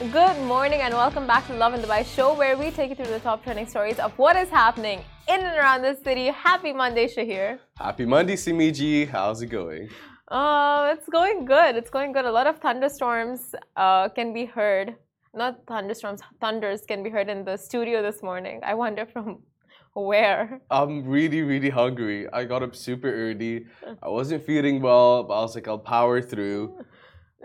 Good morning and welcome back to Lovin Dubai show where we take you through the top trending stories of what is happening in and around the city. Happy Monday, Shahir. Happy Monday, Simiji. How's it going? Uh, it's going good. It's going good. A lot of thunderstorms uh, can be heard. Not thunderstorms, thunders can be heard in the studio this morning. I wonder from where. I'm really, really hungry. I got up super early. I wasn't feeling well, but I was like, I'll power through.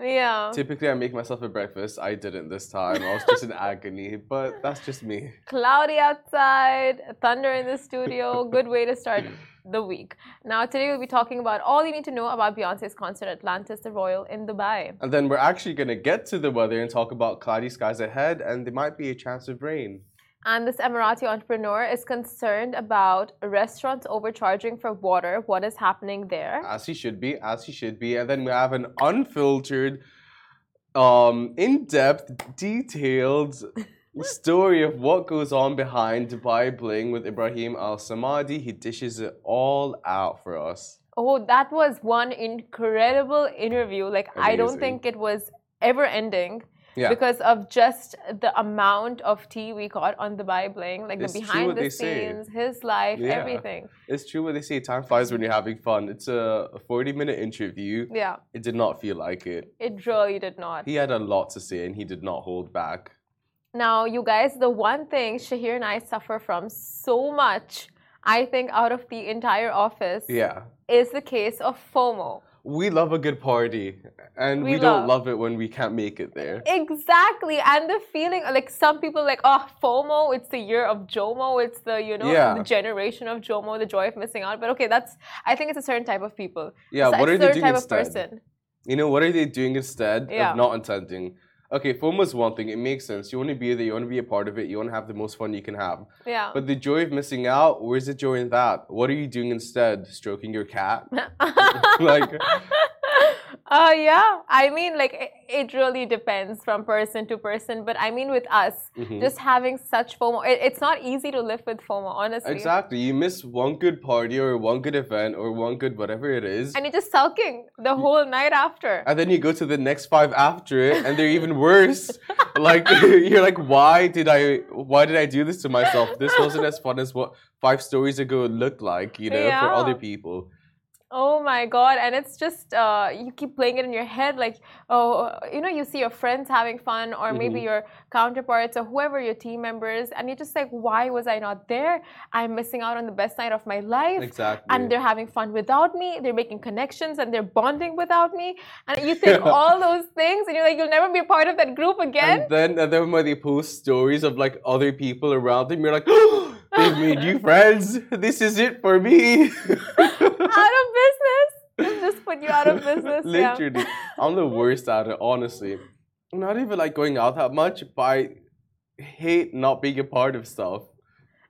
Yeah. Typically, I make myself a breakfast. I didn't this time. I was just in agony, but that's just me. Cloudy outside, thunder in the studio. Good way to start the week. Now, today we'll be talking about all you need to know about Beyonce's concert at Atlantis the Royal in Dubai. And then we're actually going to get to the weather and talk about cloudy skies ahead, and there might be a chance of rain. And this Emirati entrepreneur is concerned about restaurants overcharging for water. What is happening there? As he should be, as he should be. And then we have an unfiltered, um, in-depth, detailed story of what goes on behind Dubai Bling with Ebraheem Al Samadi. He dishes it all out for us. Oh, that was one incredible interview. Like I don't think it was ever ending. Yeah. Because of just the amount of tea we got on the Dubai Bling, like It's the behind the they say. scenes, his life, Yeah. everything. It's true what they say, time flies when you're having fun. It's a 40 minute interview. Yeah, It did not feel like it. it really did not. He had a lot to say and he did not hold back. Now, you guys, the one thing Shahir and I suffer from so much, I think, out of the entire office, Yeah. is the case of FOMO. We love a good party and we, We don't love- love it when we can't make it there. Exactly, and the feeling like some people like, oh, FOMO, it's the year of JOMO, it's the you know Yeah. the generation of JOMO, the joy of missing out. But okay, that's I think it's a certain type of people. Yeah, It's a what are they certain doing type instead? of person. You know, what are they doing instead Yeah. of not attending? Okay, FOMO is one thing. It makes sense. You want to be there. You want to be a part of it. You want to have the most fun you can have. Yeah. But the joy of missing out, where's the joy in that? What are you doing instead? Stroking your cat? like, uh yeah i mean like it, it really depends from person to person but i mean with us mhm. just having such fomo it, it's not easy to live with fomo honestly exactly. You miss one good party or one good event or one good whatever it is. and you're just sulking the whole night after And then you go to the next five after it, and they're even worse. like you're like, why did I? Why did I do this to myself? This wasn't as fun as what five stories ago looked like, you know, for other people. Oh my god! And it's just uh, you keep playing it in your head, like oh, you know, you see your friends having fun, or maybe Mhm. your counterparts or whoever your team members, and you're just like, why was I not there? I'm missing out on the best night of my life. Exactly. And they're having fun without me. They're making connections and they're bonding without me. And you think all those things, and you're like, you'll never be a part of that group again. And then, and then when they post stories of like other people around them, you're like, they've made new friends. This is it for me. out of business. It's just put you out of business. yeah. Literally, I'm the worst at it. Honestly, not even like going out that much, but I hate not being a part of stuff.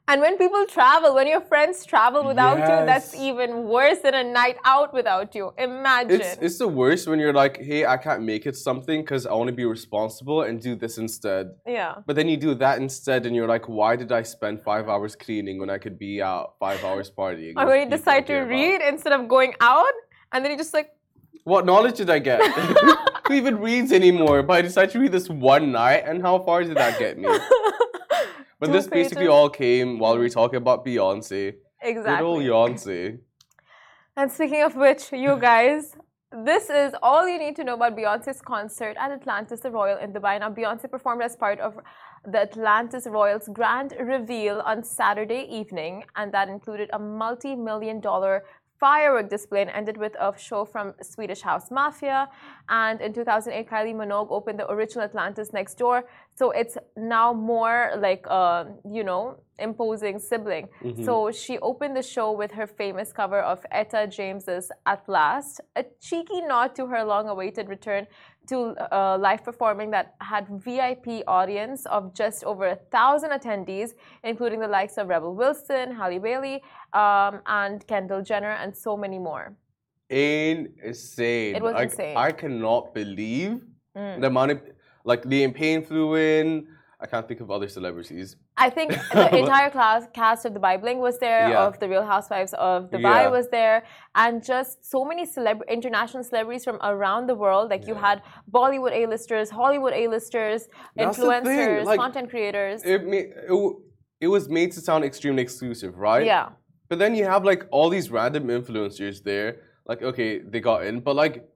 And when people travel, when your friends travel without you, that's even worse than a night out without you. Imagine. It's it's the worst when you're like, hey, I can't make it something because I want to be responsible and do this instead. yeah. But then you do that instead, and you're like, why did I spend five hours cleaning when I could be out five hours partying? Or when you decide to about? read instead of going out, and then he just like, What knowledge did I get? Who even reads anymore? But I decided to read this one night, and how far did that get me? But Two this basically all came while we were talking about Beyonce. Good old. Beyonce. And speaking of which, you guys, this is all you need to know about Beyonce's concert at Atlantis the Royal in Dubai. Now, Beyonce performed as part of the Atlantis Royal's grand reveal on Saturday evening, and that included a multi million dollar firework display and ended with a show from Swedish House Mafia. And in 2008, Kylie Minogue opened the original Atlantis next door. So it's now more like, uh, you know, imposing sibling. Mhm. So she opened the show with her famous cover of Etta James's At Last, a cheeky nod to her long awaited return to uh, live performing that had VIP audience of just over a thousand attendees, including the likes of Rebel Wilson, Halle Bailey, um, and Kendall Jenner, and so many more. Insane. It was I, insane. I cannot believe Mm. the amount of like Liam Payne flew in. I can't think of other celebrities. I think the entire class cast of Dubai Bling was there, Yeah. of the Real Housewives of Dubai Yeah. was there, and just so many celeb- international celebrities from around the world. Like you had Bollywood A-listers, Hollywood A-listers, That's influencers, like, content creators. It, it, it was made to sound extremely exclusive, right? yeah, But then you have like all these random influencers there. Like, okay, they got in, but like,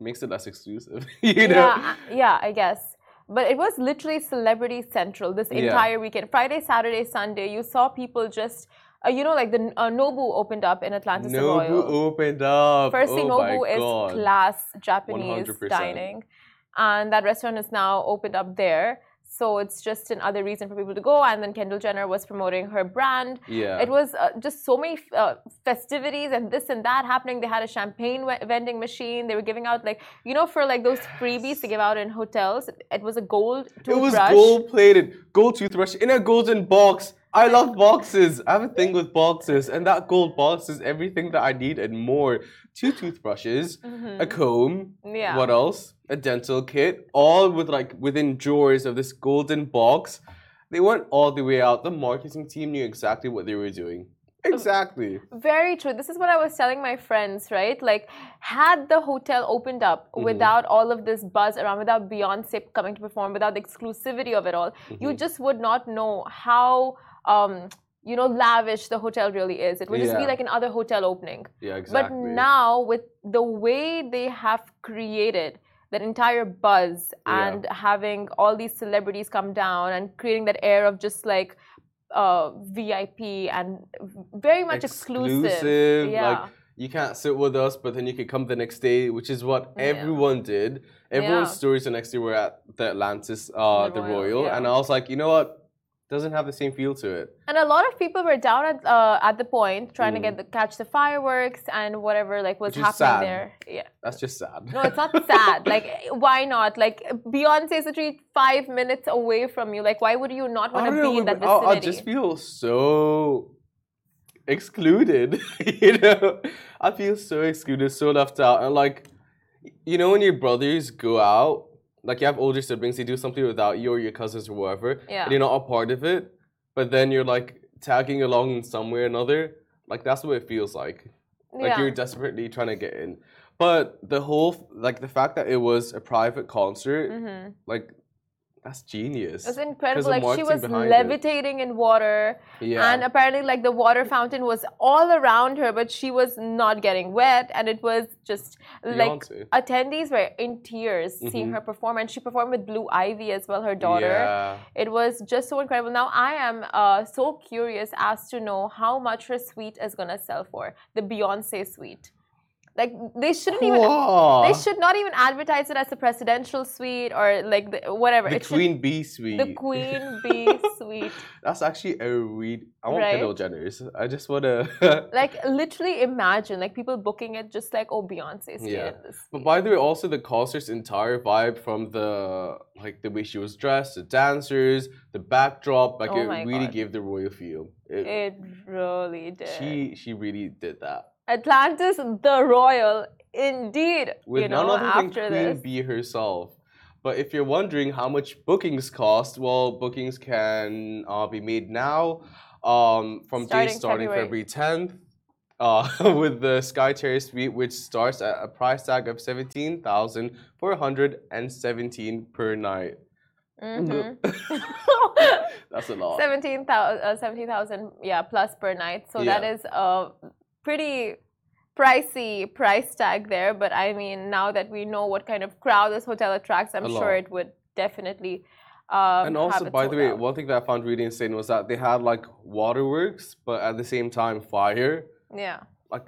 makes it less exclusive. you know? yeah, yeah. I guess. But it was literally celebrity central this Yeah. entire weekend. Friday, Saturday, Sunday, you saw people just, uh, you know, like the uh, Nobu opened up in Atlantis the Nobu opened up. Firstly, oh Nobu is God. class Japanese 100%. dining, and that restaurant is now opened up there. So it's just another reason for people to go. And then Kendall Jenner was promoting her brand. Yeah. It was uh, just so many uh, festivities and this and that happening. They had a champagne vending machine. They were giving out like you know for like those freebies to give out in hotels. It was a gold It was toothbrush. gold plated, gold toothbrush in a golden box. I love boxes. I have a thing with boxes, and that gold box is everything that I need and more. Two toothbrushes, Mhm. a comb. Yeah. What else? A dental kit, all with like within drawers of this golden box. They went all the way out. The marketing team knew exactly what they were doing. Exactly. Very true. This is what I was telling my friends, right? Like, had the hotel opened up Mhm. without all of this buzz around, without Beyonce coming to perform, without the exclusivity of it all, you Mhm. just would not know how, um, you know, lavish the hotel really is. It would just be like another hotel opening. Yeah, exactly. But now, with the way they have created that entire buzz Yeah. and having all these celebrities come down and creating that air of just like uh, VIP and very much exclusive. Exclusive, Yeah. like, you can't sit with us, but then you could come the next day, which is what Yeah. everyone did. Everyone's Yeah. stories the next day were at the Atlantis, uh, The the, Royal, Royal, yeah. and I was like, you know what? Doesn't have the same feel to it. and a lot of people were down at uh, at the point trying to Mm. get the catch the fireworks and whatever like was happening sad. there. Yeah. That's just sad. No, it's not sad. Like, why not? Like, Beyonce is literally five minutes away from you. Like, why would you not want to be know, in that I- vicinity? I just feel so excluded. you know, I feel so excluded, so left out, and like, you know, when your brothers go out, like you have older siblings, they do something without you or your cousins or whatever, Yeah. and you're not a part of it, but then you're like tagging along in some way or another. Like that's what it feels like. Like yeah. you're desperately trying to get in. But the whole like the fact that it was a private concert, hmm like that's genius. It was incredible. Like she was behind it. levitating in water, yeah. and apparently, like the water fountain was all around her, but she was not getting wet, and it was just like attendees were in tears seeing Mhm. her perform, and she performed with Blue Ivy as well, her daughter. Yeah. It was just so incredible. Now I am uh, so curious as to know how much her suite is gonna sell for the Beyonce suite. Like they shouldn't even. They should not even advertise it as a presidential suite or like the, whatever. The it should- Queen Bee suite. the Queen Bee suite. That's actually a read. I want Right? Kendall Jenner's. I just want to. Like literally imagine like people booking it just like oh Beyonce's Yeah. here. But by the way, also the concert's entire vibe from the like the way she was dressed, the dancers, the backdrop, like Oh it really God. gave the royal feel. It, It really did. she she really did that. Atlantis the Royal, indeed. With you know, none other than Queen this. Bee herself. But if you're wondering how much bookings cost, well, bookings can uh, be made now um, from Starting days starting February. February 10th uh, with the Sky Terrace Suite, which starts at a price tag of 17417 per night. Mhm. That's a lot. 17,000, uh, 17,000, yeah, plus per night. So that Yeah. is a pretty pricey price tag there. But I mean, now that we know what kind of crowd this hotel attracts, I'm sure it would definitely. Um, and also, by the way, out. one thing that I found really insane was that they had like waterworks, but at the same time, fire. yeah. Like,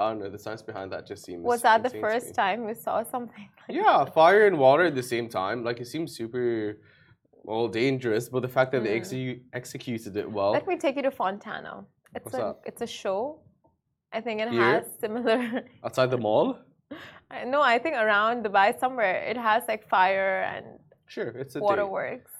I don't know, the science behind that just seems. Was that the insane to me. first time we saw something? Like Yeah, fire and water at the same time. Like, it seems super, well, dangerous, but the fact that they Mm. execu- executed it well. Let me take you to Fontana. It's What's a that? it's a show. I think it Here? has similar. Outside the mall? I- no, I think around Dubai somewhere it has like fire and Sure, it's a date. waterworks.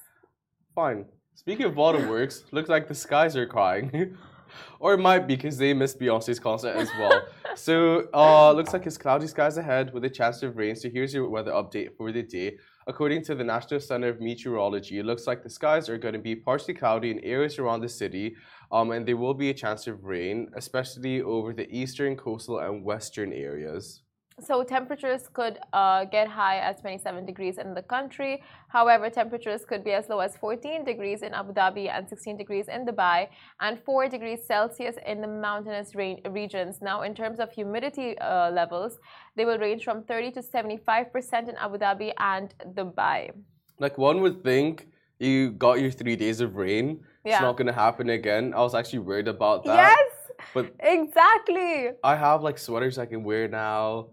Fine. Speaking of waterworks, looks like the skies are crying. or it might be because they missed Beyonce's concert as well. so, uh, looks like it's cloudy skies ahead with a chance of rain. So, here's your weather update for the day. According to the National Center of Meteorology, it looks like the skies are going to be partially cloudy in areas around the city, um, and there will be a chance of rain, especially over the eastern, coastal, and western areas. So temperatures could uh, get high as 27 degrees in the country. However, temperatures could be as low as 14 degrees in Abu Dhabi and 16 degrees in Dubai and 4 degrees Celsius in the mountainous re- regions. Now, in terms of humidity uh, levels, they will range from 30 to 75% in Abu Dhabi and Dubai. Like one would think you got your three days of rain. Yeah. It's not going to happen again. I was actually worried about that. Yes, But exactly. I have like sweaters I can wear now.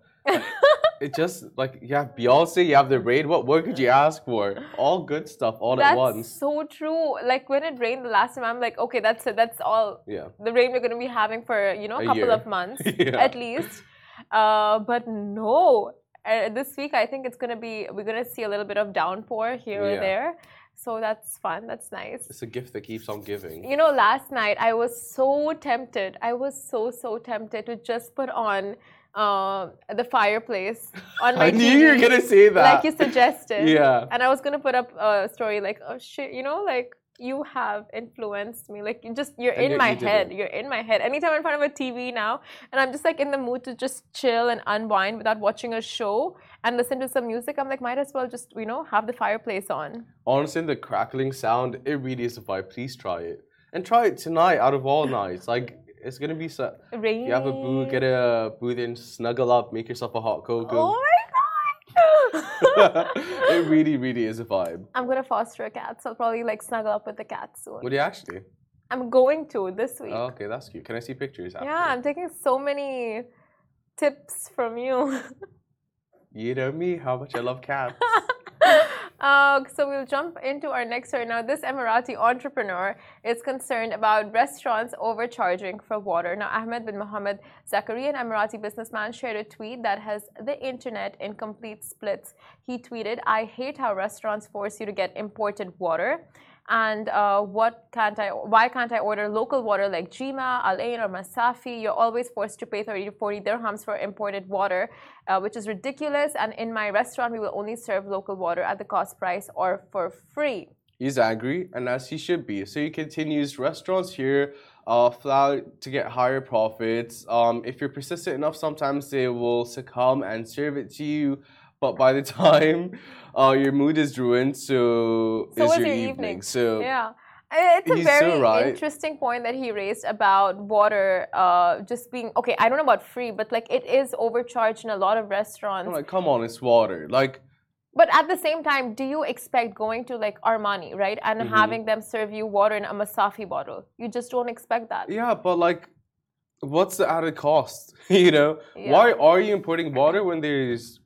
It just like you have Beyonce, you have the rain. What more could you ask for? All good stuff all That's at once. That's so true. Like when it rained the last time, I'm like, okay, that's it. That's all Yeah. the rain we're going to be having for you know a A couple year. of months Yeah. at least. Uh, but no, uh, this week I think it's going to be we're going to see a little bit of downpour here or there. So that's fun. That's nice. It's a gift that keeps on giving. You know, last night I was so tempted. I was so so tempted to just put on uh, the fireplace on my I knew TV, you were gonna say that. like you suggested. Yeah. And I was gonna put up a story like, oh shit, you know, like you have influenced me. Like you just you're And in my you head. You're in my head. Anytime I'm in front of a TV now, and I'm just like in the mood to just chill and unwind without watching a show and listen to some music, I'm like, might as well just you know have the fireplace on. Honestly, the crackling sound, it really is a vibe. Please try it. And try it tonight out of all nights. Like, it's gonna be so. Rain. You have a boo, get a booth in, snuggle up, make yourself a hot cocoa. Oh my god. it really, really is a vibe. I'm gonna foster a cat, so I'll probably like snuggle up with the cat soon. What do you actually? I'm going to this week. Oh, okay, that's cute. Can I see pictures after? yeah, I'm taking so many tips from you. You know me, how much I love cats. Uh, so we'll jump into our next story now. This Emirati entrepreneur is concerned about restaurants overcharging for water. Now, Ahmed bin Mohammed Zakaria, an Emirati businessman, shared a tweet that has the internet in complete splits. He tweeted, "I hate how restaurants force you to get imported water." And uh, what can't I? Why can't I order local water like Jima, Al Ain, or Masafi? You're always forced to pay 30 to 40 dirhams for imported water, uh, which is ridiculous. And in my restaurant, we will only serve local water at the cost price or for free. He's angry, and as he should be. So he continues. Restaurants here uh, fly to get higher profits. Um, if you're persistent enough, sometimes they will succumb and serve it to you. But by the time uh, your mood is ruined, so, So is your, your evening. evening. So Yeah. It's a He's so very right. interesting point that he raised about water uh, just being okay. I don't know about free, but like it is overcharged in a lot of restaurants. I'm like, come on, it's water. Like, But at the same time, do you expect going to like Armani, right, and Mhm. having them serve you water in a Masafi bottle? You just don't expect that. yeah, but like, what's the added cost? you know, Yeah. why are you importing water when there's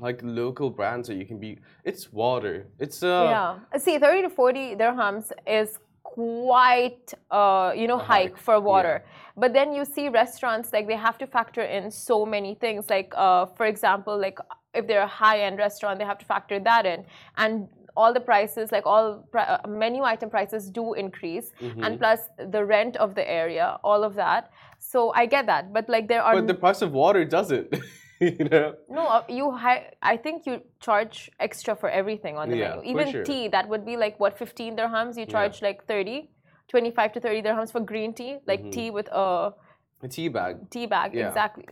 like local brands that you can be? It's water. It's uh, yeah. See, 30 to 40 dirhams is quite, uh, you know, hike hike, for water. But then you see restaurants like they have to factor in so many things. Like, uh, for example, like if they're a high-end restaurant, they have to factor that in, and all the prices, like all pri- uh, menu item prices, do increase, mhm. and plus the rent of the area, all of that. So I get that, but like there are But the price of water doesn't. you know. no, uh, you hi- I think you charge extra for everything on the Yeah, menu. Even sure. tea, that would be like what 15 dirhams. You charge like 30, 25 to 30 dirhams for green tea, like Mhm. tea with a A tea bag. tea bag. Yeah. Exactly.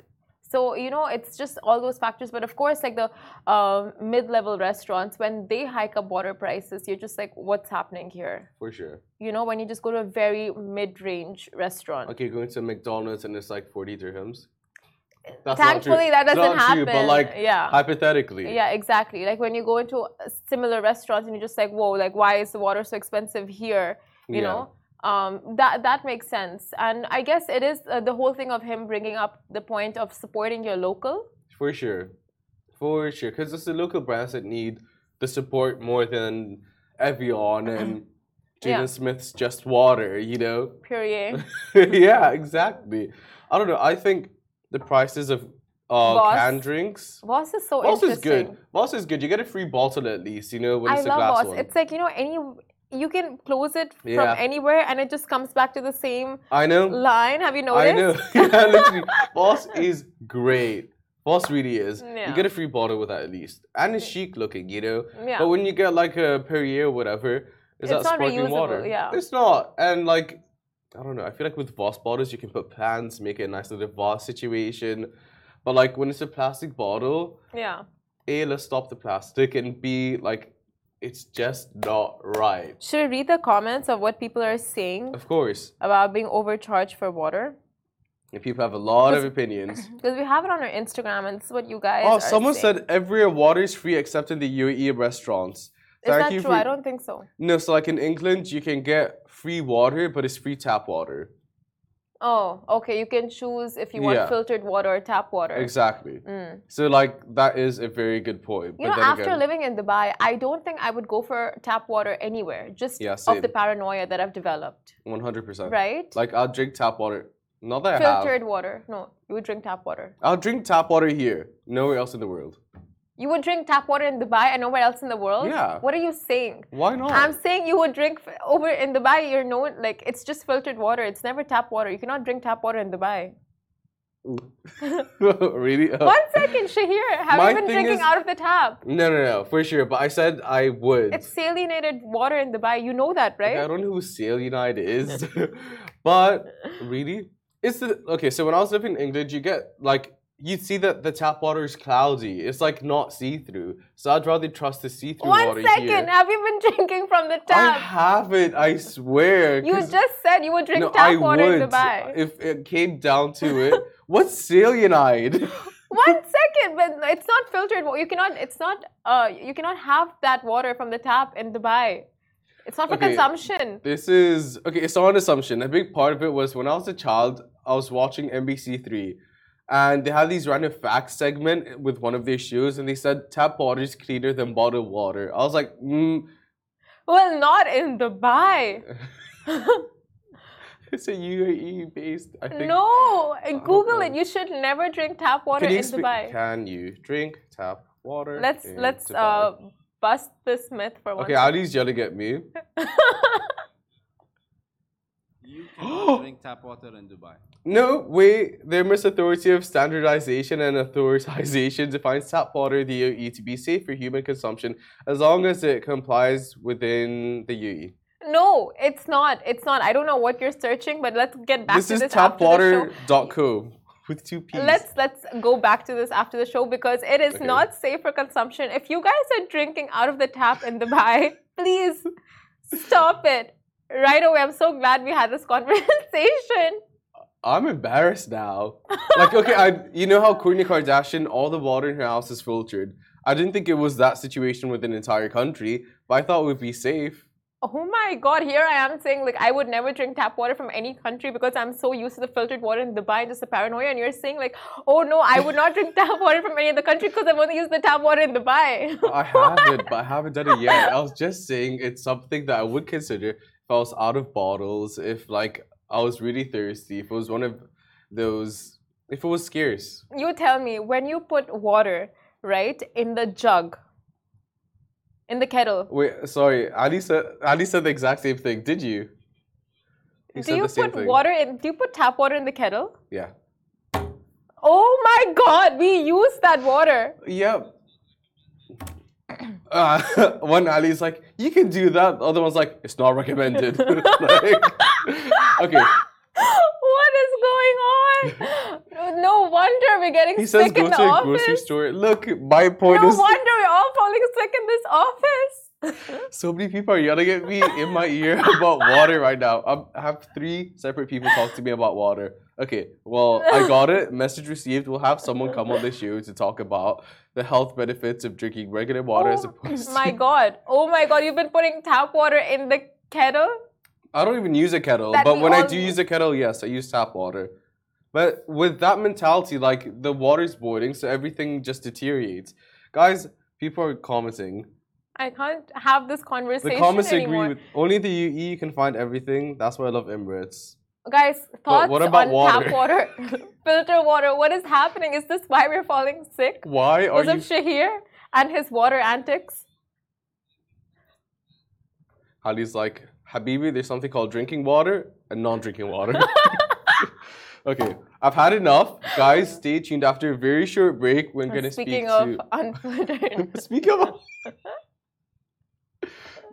So you know, it's just all those factors. But of course, like the um, mid-level restaurants, when they hike up water prices, you're just like, what's happening here? For sure. You know, when you just go to a very mid-range restaurant. Okay, going to McDonald's and it's like 40 dirhams. That's Thankfully, that doesn't happen. But like yeah. hypothetically. Yeah, exactly. Like when you go into similar restaurants and you're just like, whoa, like why is the water so expensive here? You Yeah. know, um, that that makes sense. And I guess it is uh, the whole thing of him bringing up the point of supporting your local. For sure. For sure. Because it's the local brands that need the support more than Evian and Jaden Yeah. Smith's Just Water, you know? Period. yeah, exactly. I don't know. I think the prices of uh, canned drinks. Voss is so interesting. Voss is good. Voss is good. You get a free bottle at least, you know, when I it's a love glass Voss. one. It's like you know any. You can close it from anywhere, and it just comes back to the same I know. line. Have you noticed? I know. yeah, literally. Voss is great. Voss really is. Yeah. You get a free bottle with that at least, and it's chic looking, you know. Yeah. But when you get like a Perrier or whatever, is It's that not sparkling reusable, water? yeah. It's not, and like. I don't know. I feel like with Voss bottles, you can put plants, make it a nice little Voss situation. But like when it's a plastic bottle, yeah. A, let's stop the plastic, and B, like, it's just not right. Should we read the comments of what people are saying Of course, about being overcharged for water? and people have a lot of opinions. Because we have it on our Instagram, and this is what you guys. Oh, someone saying. said everywhere water is free except in the UAE restaurants. Is that true? I don't think so. No, so like in England, you can get free water, but it's free tap water. Oh, okay. You can choose if you want Yeah. filtered water or tap water. Exactly. Mm. So like that is a very good point. You know, then after again, living in Dubai, I don't think I would go for tap water anywhere, just Yeah, of the paranoia that I've developed. one hundred percent. Right? Like I'll drink tap water. Not that I have. Filtered water. No, you would drink tap water. I'll drink tap water here, nowhere else in the world. You would drink tap water in Dubai and nowhere else in the world? Yeah. What are you saying? Why not? I'm saying you would drink over in Dubai. You're known like it's just filtered water. It's never tap water. You cannot drink tap water in Dubai. really? Uh, One second, Shahir. Have you been drinking is- out of the tap? No, no, no, for sure. But I said I would. It's salinated water in Dubai. You know that, right? I don't know who Salinite is, but really, it's the okay. So when I was living in England, you get like you'd see that the tap water is cloudy. It's like not see through. So I'd rather trust the see through One water second. here. Have you been drinking from the tap? I haven't. I swear. You just said you would drink no, tap I water would in Dubai. if it came down to it. What's Salinite? One second, but it's not filtered. You cannot. It's not. Uh, you cannot have that water from the tap in Dubai. It's not for Okay. consumption. This is okay. It's not an assumption. A big part of it was when I was a child, I was watching BBC Three, and they had these random facts segment with one of their shows, and they said tap water is cleaner than bottled water. I was like, mm, Well, not in Dubai. it's a UAE based. I think. No, Google it. You should never drink tap water in Dubai. Can you drink tap water? Let's in let's Dubai? uh, bust this myth for one. Okay, second. Ali's yelling at me. You cannot drink tap water in Dubai. No, way, The Emirates Authority of Standardization and Authorization defines tap water, the UAE, to be safe for human consumption as long as it complies within the E. UAE. No, it's not. It's not. I don't know what you're searching, but let's get back this to is this the show. tapwater.co with two P's. Let's let's go back to this after the show because it is Okay. not safe for consumption. If you guys are drinking out of the tap in Dubai, please stop it right away. I'm so glad we had this conversation. I'm embarrassed now. like, okay, I you know how Kourtney Kardashian, all the water in her house is filtered. I didn't think it was that situation with an entire country, but I thought we'd be safe. Oh my god, here I am saying like I would never drink tap water from any country because I'm so used to the filtered water in Dubai and just the paranoia. And you're saying like, oh no, I would not drink tap water from any other country because I've only used the tap water in Dubai. I haven't, but I haven't done it yet. I was just saying it's something that I would consider if I was out of bottles, if like I was really thirsty, if it was one of those, if it was scarce. you tell me when you put water right in the jug, in the kettle. Wait, sorry, Ali said Ali said the exact same thing. Did you? He do you put thing. water in? Do you put tap water in the kettle? Yeah. Oh my god, we use that water. Yep. Uh, one Ali's like, you can do that. The other one's like, it's not recommended. like, okay. what is going on? No wonder we're getting He says sick go in to the a office. grocery store. Look, my point No is wonder we're all falling sick in this office. So many people are yelling at me in my ear about water right now. I'm, I have three separate people talk to me about water. Okay, well, I got it. Message received. We'll have someone come on the show to talk about the health benefits of drinking regular water as Oh opposed my to. My God. Oh my god, you've been putting tap water in the kettle? I don't even use a kettle, That but when I do use. use a kettle, yes, I use tap water. But with that mentality, like the water's boiling, so everything just deteriorates. Guys, people are commenting. I can't have this conversation. The comments anymore. agree with only the UAE you can find everything. That's why I love Emirates. Guys, thoughts what about on tap water? water, filter water. What is happening? Is this why we're falling sick? Why are Because you of Shahir and his water antics? Ali's like, Habibi, there's something called drinking water and non-drinking water. okay. I've had enough. Guys, stay tuned after a very short break. We're going to speak to... Speaking of unfiltered, Speak of.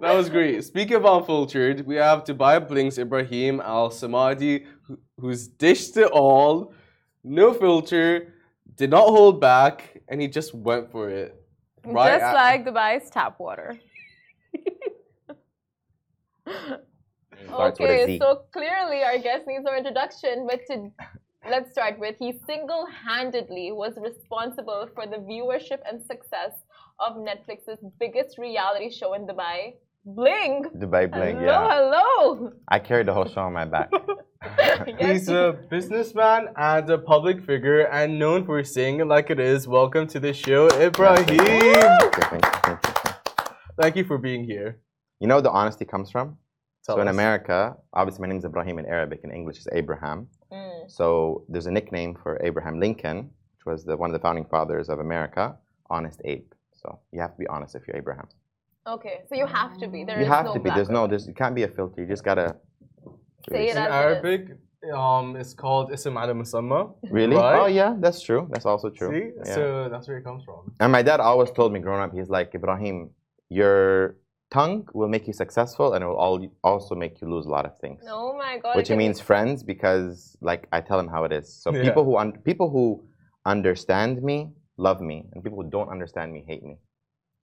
That was great. Speaking of unfiltered, we have Dubai Bling's Ebraheem Al Samadi, who- who's dished it all, no filter, did not hold back, and he just went for it. Right just at- like Dubai's tap water. Starts with a okay, so clearly our guest needs no introduction, but to let's start with he single-handedly was responsible for the viewership and success of Netflix's biggest reality show in Dubai, Bling. Dubai Bling, hello, yeah. hello. I carried the whole show on my back. Yes, He's a businessman and a public figure and known for saying it like it is. Welcome to the show, Ibrahim. Thank you, thank you, thank you. Thank you for being here. You know where the honesty comes from? Tell so in. America, obviously my name is Ibrahim in Arabic, in English is Abraham. Mm. So there's a nickname for Abraham Lincoln, which was the, one of the founding fathers of America, Honest Abe. So you have to be honest if you're Abraham. Okay, so you have to be. There you is have no to be. There's no. or There's. You can't be a filter. You just gotta. Say it In as it is. Arabic, um, it's called Ism al Musamma. Really? Right? Oh yeah, that's true. That's also true. See? Yeah. So that's where it comes from. And my dad always told me growing up, he's like, Ibrahim, your tongue will make you successful and it will al- also make you lose a lot of things. Oh my god. Which it can means friends because like I tell him how it is. So Yeah. people who un- people who understand me love me and people who don't understand me hate me.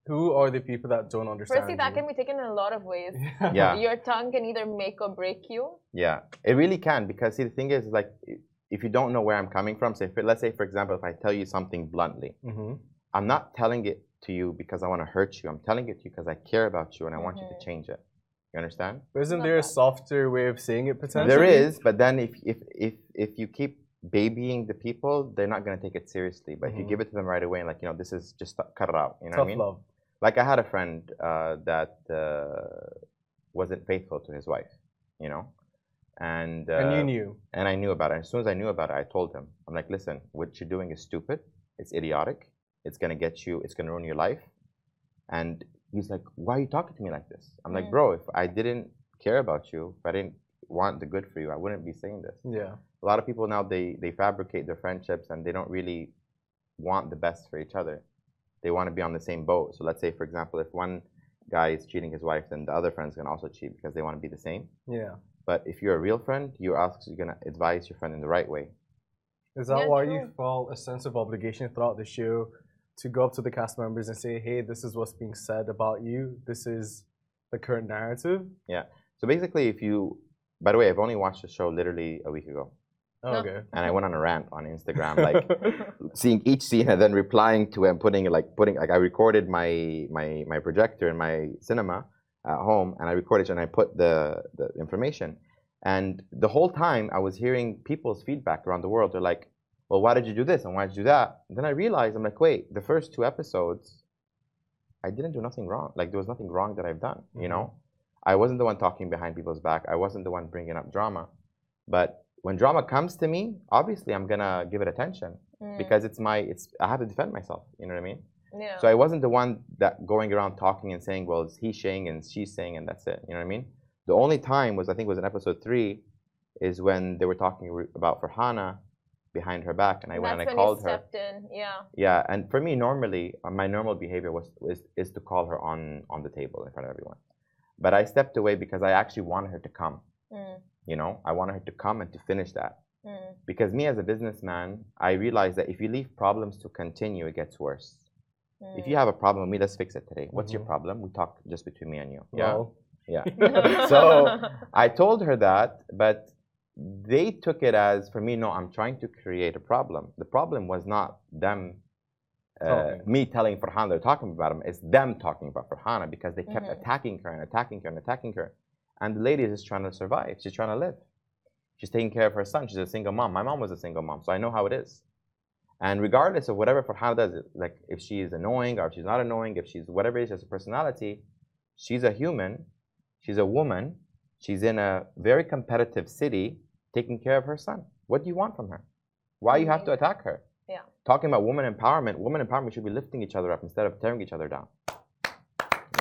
Who are the people that don't understand? Firstly, that you? can be taken in a lot of ways. Yeah. Your tongue can either make or break you. Yeah, it really can because see the thing is like if you don't know where I'm coming from, say let's say for example if I tell you something bluntly, Mhm. I'm not telling it to you because I want to hurt you. I'm telling it to you because I care about you and I want you to Mhm. change it. You understand? But isn't Not there a softer way of saying it potentially? There is, but then if if if if you keep babying the people, they're not gonna take it seriously. But if you Mhm. give it to them right away and like you know this is just cut it out. You know Tough what I mean? love. Like I had a friend uh, that uh, wasn't faithful to his wife. You know, and uh, and you knew. and I knew about it. As soon as I knew about it, I told him, I'm like, listen, what you're doing is stupid. It's idiotic. It's gonna get you. It's gonna ruin your life. And he's like, why are you talking to me like this? I'm like, Mm. bro, if I didn't care about you, if I didn't want the good for you, I wouldn't be saying this. Yeah. A lot of people now they they fabricate their friendships and they don't really want the best for each other. They want to be on the same boat. So let's say, for example, if one guy is cheating his wife, then the other friend's gonna also cheat because they want to be the same. Yeah. But if you're a real friend, you ask, you're also gonna advise your friend in the right way. Is that Yeah, why you felt a sense of obligation throughout the show to go up to the cast members and say, hey, this is what's being said about you. This is the current narrative? Yeah. So basically, if you, by the way, I've only watched the show literally a week ago, Oh, okay. and I went on a rant on Instagram, like seeing each scene and then replying to it and putting like putting like I recorded my my my projector in my cinema at home, and I recorded and I put the the information, and the whole time I was hearing people's feedback around the world. They're like, "Well, why did you do this and why did you do that?" And then I realized I'm like, "Wait, the first two episodes, I didn't do nothing wrong. Like there was nothing wrong that I've done. You mm-hmm. know, I wasn't the one talking behind people's back. I wasn't the one bringing up drama. But when drama comes to me, obviously I'm gonna give it attention Mm, because it's my it's I have to defend myself. You know what I mean? yeah. So I wasn't the one that going around talking and saying, well, it's he saying and she's saying and that's it. You know what I mean? The only time was I think was in episode three, is when they were talking about Farhana behind her back, and I went and I called her. stepped in. Yeah. Yeah, and for me, normally uh, my normal behavior was is, is to call her on on the table in front of everyone, but I stepped away because I actually wanted her to come. Mm, You know, I wanted her to come and to finish that mm, because me as a businessman, I realized that if you leave problems to continue, it gets worse. If you mm. have a problem with me, let's fix it today. What's your Mhm. problem? We talk just between me and you. Yeah, Well, yeah. So I told her that, but they took it as for me. No, I'm trying to create a problem. The problem was not them, uh, Talking. me telling Farhana they're talking about him. It's them talking about Farhana because they kept Mhm. attacking her and attacking her and attacking her. And the lady is just trying to survive. She's trying to live. She's taking care of her son. She's a single mom. My mom was a single mom, so I know how it is. And regardless of whatever Farhana does, like if she is annoying or if she's not annoying, if she's whatever it is, as a personality, she's a human. She's a woman. She's in a very competitive city taking care of her son. What do you want from her? Why you have to attack her? Yeah. Talking about woman empowerment, woman empowerment should be lifting each other up instead of tearing each other down.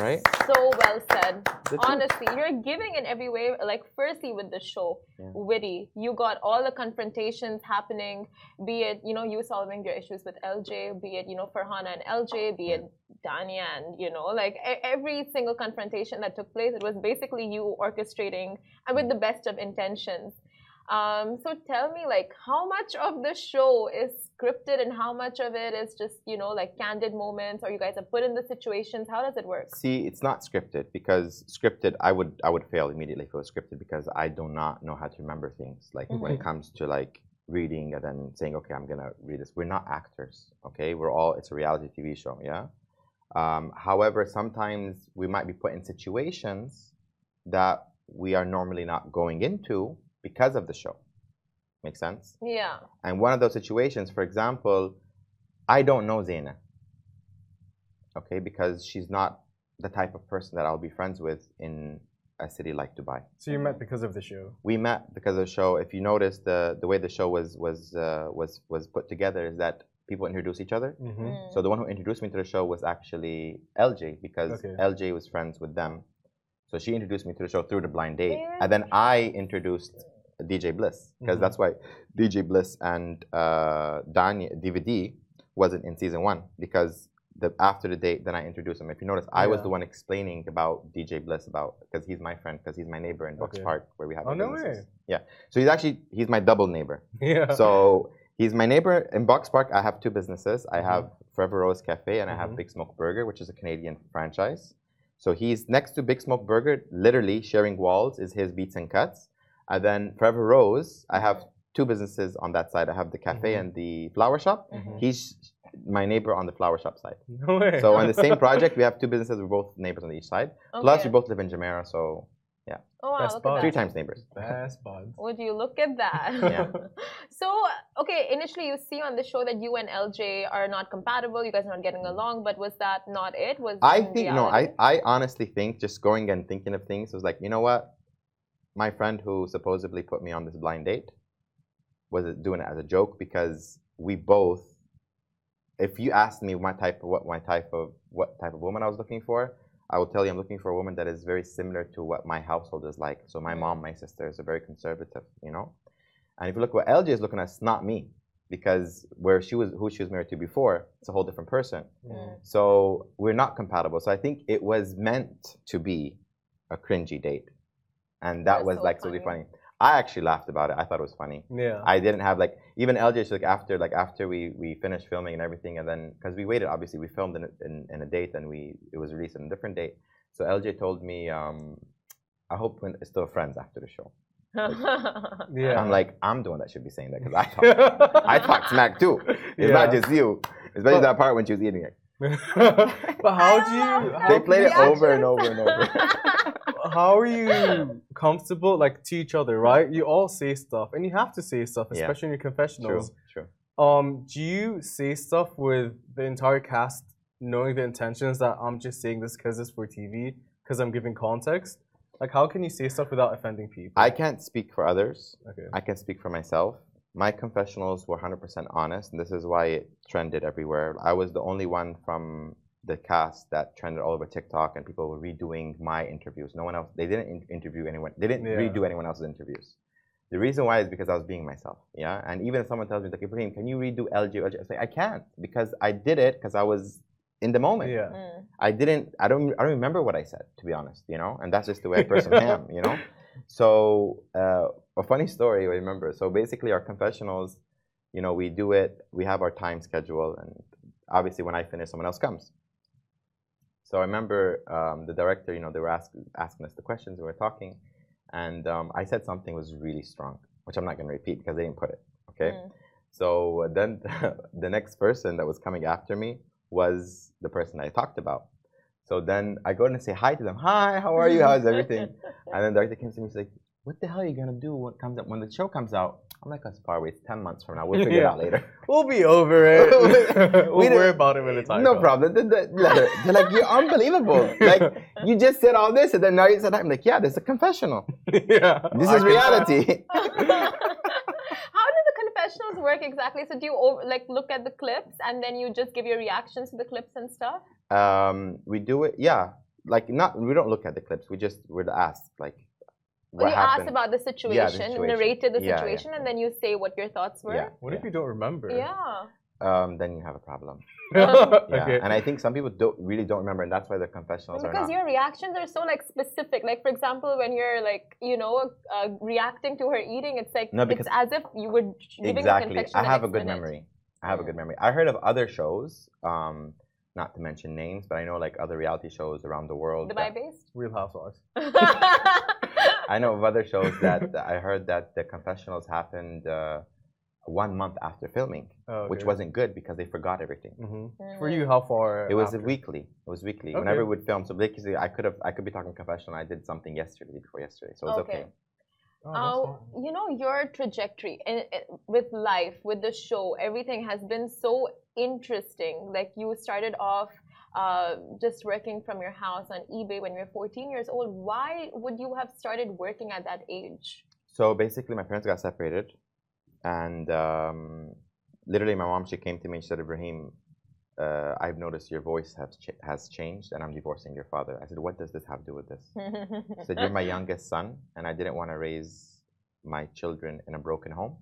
Right? So well said. Honestly, you're giving in every way. Like, firstly, with the show, Yeah. witty. You got all the confrontations happening, be it, you know, you solving your issues with LJ, be it, you know, Farhana and LJ, be it Dania and, you know, like every single confrontation that took place, it was basically you orchestrating and with the best of intentions. Um, so tell me, like, how much of the show is scripted and how much of it is just, you know, like candid moments or you guys are put in the situations? How does it work? See, it's not scripted because scripted, I would I would fail immediately if it was scripted because I do not know how to remember things. Like when it comes to like reading and then saying, okay, I'm gonna read this. We're not actors, okay? We're all it's a reality TV show, yeah. Um, however, sometimes we might be put in situations that we are normally not going into because of the show. Make sense? Yeah. And one of those situations, for example, I don't know Zaina. Okay, because she's not the type of person that I'll be friends with in a city like Dubai. So you met because of the show. We met because of the show. If you notice, the the way the show was was uh, was was put together is that people introduce each other. Mm-hmm. Mm. So the one who introduced me to the show was actually LJ because Okay. LJ was friends with them. So she introduced me to the show through the blind date, and then I introduced DJ Bliss because Mhm. that's why DJ Bliss and uh, DVD wasn't in season one because the after the date then I introduced him. If you notice, I was the one explaining about DJ Bliss about because he's my friend because he's my neighbor in Bucks Okay. Park where we have. Oh, no businesses. way. Yeah, so he's actually he's my double neighbor. Yeah. So he's my neighbor in Box Park. I have two businesses. I Mhm. have Forever Rose Cafe and I have Mhm. Big Smoke Burger, which is a Canadian franchise. So he's next to Big Smoke Burger, literally sharing walls is his Beats and Cuts. And then Forever Rose, I have two businesses on that side. I have the cafe Mhm. and the flower shop. Mhm. He's my neighbor on the flower shop side. no way. So on the same project, we have two businesses. We're both neighbors on each side. Plus, Okay. we both live in Jumeirah, so yeah. Oh wow, Best look bud. at three that. times neighbors. Best buds. Would you look at that? Yeah. so, okay, initially you see on the show that you and LJ are not compatible, you guys are not getting along, but was that not it? Was I in think no. I. I honestly think just going and thinking of things was like you know what, my friend who supposedly put me on this blind date was doing it as a joke because we both. If you asked me my type of what my type of what type of woman I was looking for, I would tell you I'm looking for a woman that is very similar to what my household is like. So my mom, my sisters are very conservative, you know. And if you look what LJ is looking at, it's not me because where she was, who she was married to before, it's a whole different person. Mm. So we're not compatible. So I think it was meant to be a cringy date. And that That's was so like really funny. funny. I actually laughed about it. I thought it was funny. Yeah. I didn't have like even LJ like after like after we we finished filming and everything and then because we waited obviously we filmed in, a- in in a date and we it was released on a different date. So LJ told me um I hope we're still friends after the show. yeah. I'm like I'm the one that should be saying that because I talk I talk smack too. It's not just you. Especially But- that part when she was eating it. but how do you how, They played it over and over and over. How are you comfortable like to each other, right? You all say stuff and you have to say stuff, Yeah. especially in your True, confessionals. true. Um, do you say stuff with the entire cast knowing the intentions that I'm just saying this because it's for TV, because I'm giving context? Like, how can you say stuff without offending people? I can't speak for others. okay. I can speak for myself. My confessionals were 100% honest, and this is why it trended everywhere. I was the only one from the cast that trended all over TikTok, and people were redoing my interviews. No one else. They didn't in- interview anyone. They didn't Yeah. redo anyone else's interviews. The reason why is because I was being myself. Yeah, and even if someone tells me like Ibrahim, can you redo LG? LG? I say I can't because I did it because I was in the moment. Yeah. Mm. I didn't. I don't. I don't remember what I said, to be honest. You know, and that's just the way I person am. You know. So uh, a funny story I remember. So basically, our confessionals, you know, we do it. We have our time schedule, and obviously, when I finish, someone else comes. So I remember um, the director. You know, they were ask, asking us the questions. We were talking, and um, I said something was really strong, which I'm not going to repeat because they didn't put it. Okay. Mm. So then the next person that was coming after me was the person I talked about. So then I go in and say hi to them. Hi, how are you? How's everything? And then the director came to me and said, What the hell are you gonna do when comes up when the show comes out? I'm like, that's far away. It's ten months from now. We'll figure it out later. We'll be over it. we'll We worry about it when the time no comes. problem. The- the- the- They're like, you're unbelievable. Like you just said all this, and then now you said that. I'm like, yeah, this is a confessional. yeah. This I is can- reality. How do the confessionals work exactly? So do you over, like look at the clips and then you just give your reactions to the clips and stuff? um, we do it. Yeah, like not we don't look at the clips. We just would ask like Well, what you happened. asked about the situation, situation. narrated the Yeah, yeah. situation, and then you say what your thoughts were. Yeah. What if you don't remember? Yeah. um, then you have a problem. okay. Yeah, and I think some people don't really don't remember, and that's why their confessionals are Because your reactions are so like specific. Like for example, when you're like you know uh, reacting to her eating, it's like No, because- it's as if you were giving the exactly. confection I have a good minute. memory. I have a good memory. I heard of other shows, um, not to mention names, but I know like other reality shows around the world. Dubai that- based. Real Housewives. I know of other shows that I heard that the confessionals happened uh, one month after filming, Oh, which wasn't good because they forgot everything. Mhm. Mm. For you, how far? It was after? weekly. It was weekly. Okay. Whenever we would film, so basically, I could have, I could be talking confessional. I did something yesterday, before yesterday, so it was Okay. okay. Oh, that's Oh, you know your trajectory in, in, with life, with the show, everything has been so interesting. Like you started off uh, just working from your house on eBay when you were 14 years old. Why would you have started working at that age? So basically, my parents got separated, and um, literally, my mom she came to me and she said, "Ebraheem, uh, I've noticed your voice has ch- has changed, and I'm divorcing your father." I said, "What does this have to do with this?" She said, "You're my youngest son, and I didn't want to raise my children in a broken home.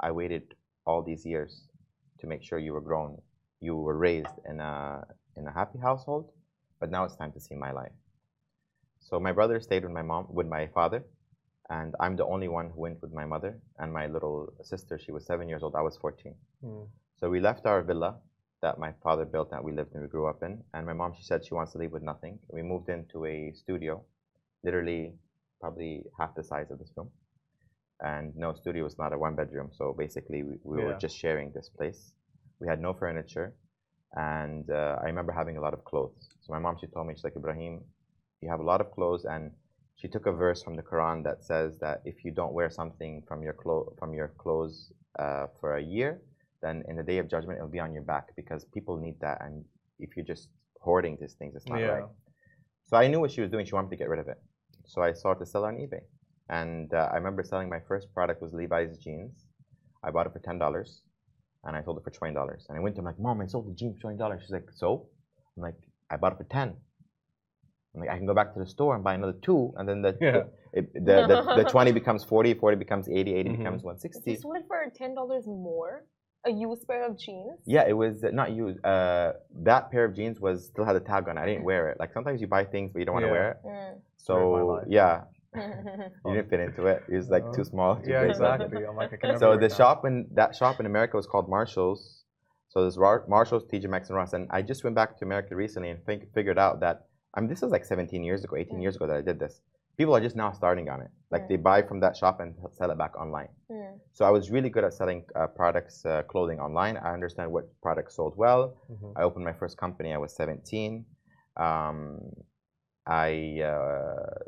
I waited all these years to make sure you were grown, you were raised in a in a happy household, but now it's time to see my life." So my brother stayed with my mom, with my father, and I'm the only one who went with my mother and my little sister. She was seven years old. I was 14. Hmm. So we left our villa that my father built that we lived and we grew up in. And my mom, she said she wants to leave with nothing. We moved into a studio, literally probably half the size of this room. And no, studio was not a one bedroom. So basically, we, we were just sharing this place. We had no furniture. And uh, I remember having a lot of clothes. So my mom, she told me, she's like, Ebraheem, you have a lot of clothes. And she took a verse from the Quran that says that if you don't wear something from your, clo- from your clothes uh, for a year, then in the day of judgment it'll be on your back because people need that. And if you're just hoarding these things it's not Yeah. right so i knew what she was doing. She wanted me to get rid of it. So i started to sell on ebay. And uh, i remember selling my first product was levi's jeans. I bought it for $10 and i sold it for $20 and i went to her like mom i sold the jeans for $20 she's like so i'm like i bought it for 10 I'm like, I can go back to the store and buy another two, and then the Yeah. it, the, the, the 20 becomes 40, 40 becomes 80, 80 Mhm. becomes You 160. sold it for ten dollars more, a used pair of jeans. Yeah, it was uh, not used. Uh, that pair of jeans was still had a tag on. it. I didn't wear it. Like sometimes you buy things but you don't want to Yeah. wear it. Mm. So yeah, Mm. you didn't fit into it. It was like too small. Too Yeah, big. exactly. I'm like, I can never So wear the shop in that shop in America was called Marshalls. So there's Ra- Marshalls, TJ Maxx, and Ross. And I just went back to America recently and think, figured out that I mean this was like 17 years ago, 18 Mm. years ago that I did this. People are just now starting on it. Like Mm. they buy from that shop and sell it back online. Mm. So I was really good at selling uh, products, uh, clothing online. I understand what products sold well. Mhm. I opened my first company. I was 17. Um, I uh,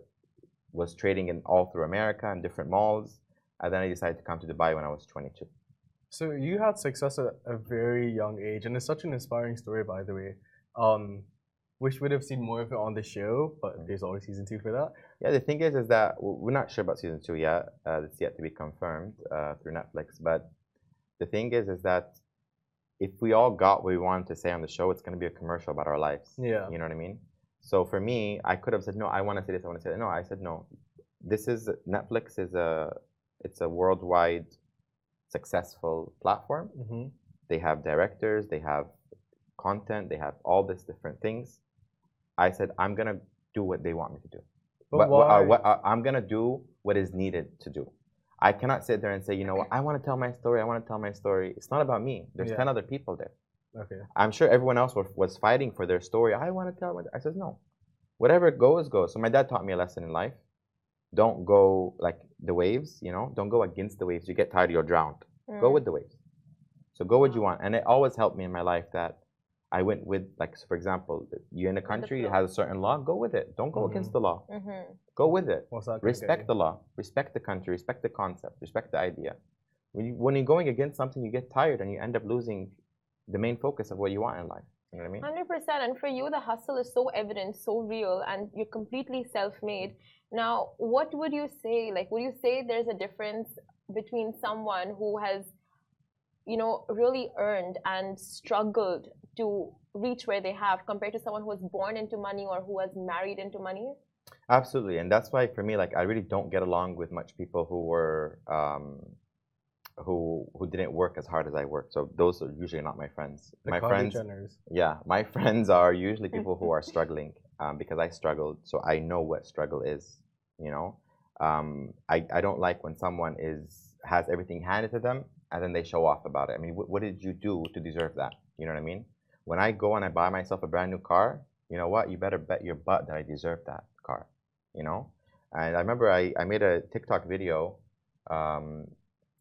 was trading in all through America and different malls. And then I decided to come to Dubai when I was 22. So you had success at a very young age, and it's such an inspiring story, by the way. Um, wish we'd have seen more of it on the show, but there's always season two for that. Yeah, the thing is, is that we're not sure about season two yet. Uh, it's yet to be confirmed uh, through Netflix. But the thing is, is that if we all got what we wanted to say on the show, it's going to be a commercial about our lives. Yeah. You know what I mean? So for me, I could have said, no, I want to say this, I want to say that. No, I said, no. This is Netflix is a it's a worldwide successful platform. hmm They have directors, they have content, they have all these different things. I said, I'm gonna do what they want me to do. But what, uh, what, uh, I'm gonna do what is needed to do. I cannot sit there and say, you know what, I want to tell my story. I want to tell my story. It's not about me. There's Yeah. ten other people there. Okay. I'm sure everyone else was, was fighting for their story. I want to tell. My, I says no. Whatever goes goes. So my dad taught me a lesson in life. Don't go like the waves. You know, don't go against the waves. You get tired, you're drowned. Go Mm. with the waves. So go what you want. And it always helped me in my life that I went with, like, so for example, you're in a country has a certain law, go with it. Don't go against the law. Mhm. Go with it. Respect the law. Respect the country. Respect the concept. Respect the idea. When, you, when you're going against something, you get tired and you end up losing the main focus of what you want in life. You know what I mean? Hundred percent. And for you, the hustle is so evident, so real, and you're completely self-made. Now, what would you say? Like, would you say there's a difference between someone who has you know, really earned and struggled to reach where they have compared to someone who was born into money or who was married into money? Absolutely, and that's why for me, like I really don't get along with much people who were um, who who didn't work as hard as I worked. So those are usually not my friends. The my friends, Jenners. yeah, my friends are usually people who are struggling um, because I struggled, so I know what struggle is. You know, um, I I don't like when someone is has everything handed to them and then they show off about it. I mean, what, what did you do to deserve that? You know what I mean? When I go and I buy myself a brand new car, you know what? You better bet your butt that I deserve that car. You know. And I remember I, I made a TikTok video um,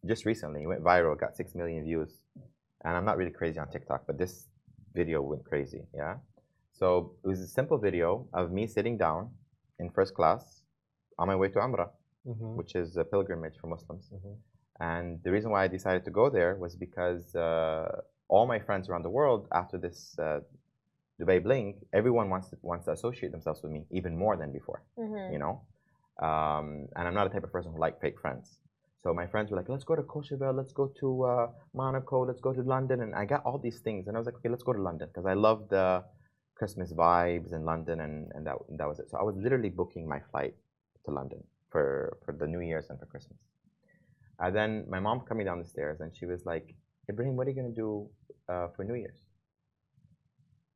just recently. It went viral, got six million views. And I'm not really crazy on TikTok, but this video went crazy. Yeah. So it was a simple video of me sitting down in first class on my way to Umrah, Mhm, which is a pilgrimage for Muslims. mhm. And the reason why I decided to go there was because uh, all my friends around the world, after this uh, Dubai Bling, everyone wants to, wants to associate themselves with me even more than before Mm-hmm. you know. Um, and I'm not a type of person who like fake friends. So my friends were like, let's go to Courchevel, let's go to uh, Monaco, let's go to London. And I got all these things. And I was like, okay, let's go to London because I love the Christmas vibes in London. And, and that, that was it. So I was literally booking my flight to London for, for the New Year's and for Christmas. And then my mom coming down the stairs and she was like, Ebraheem, what are you going to do uh, for New Year's?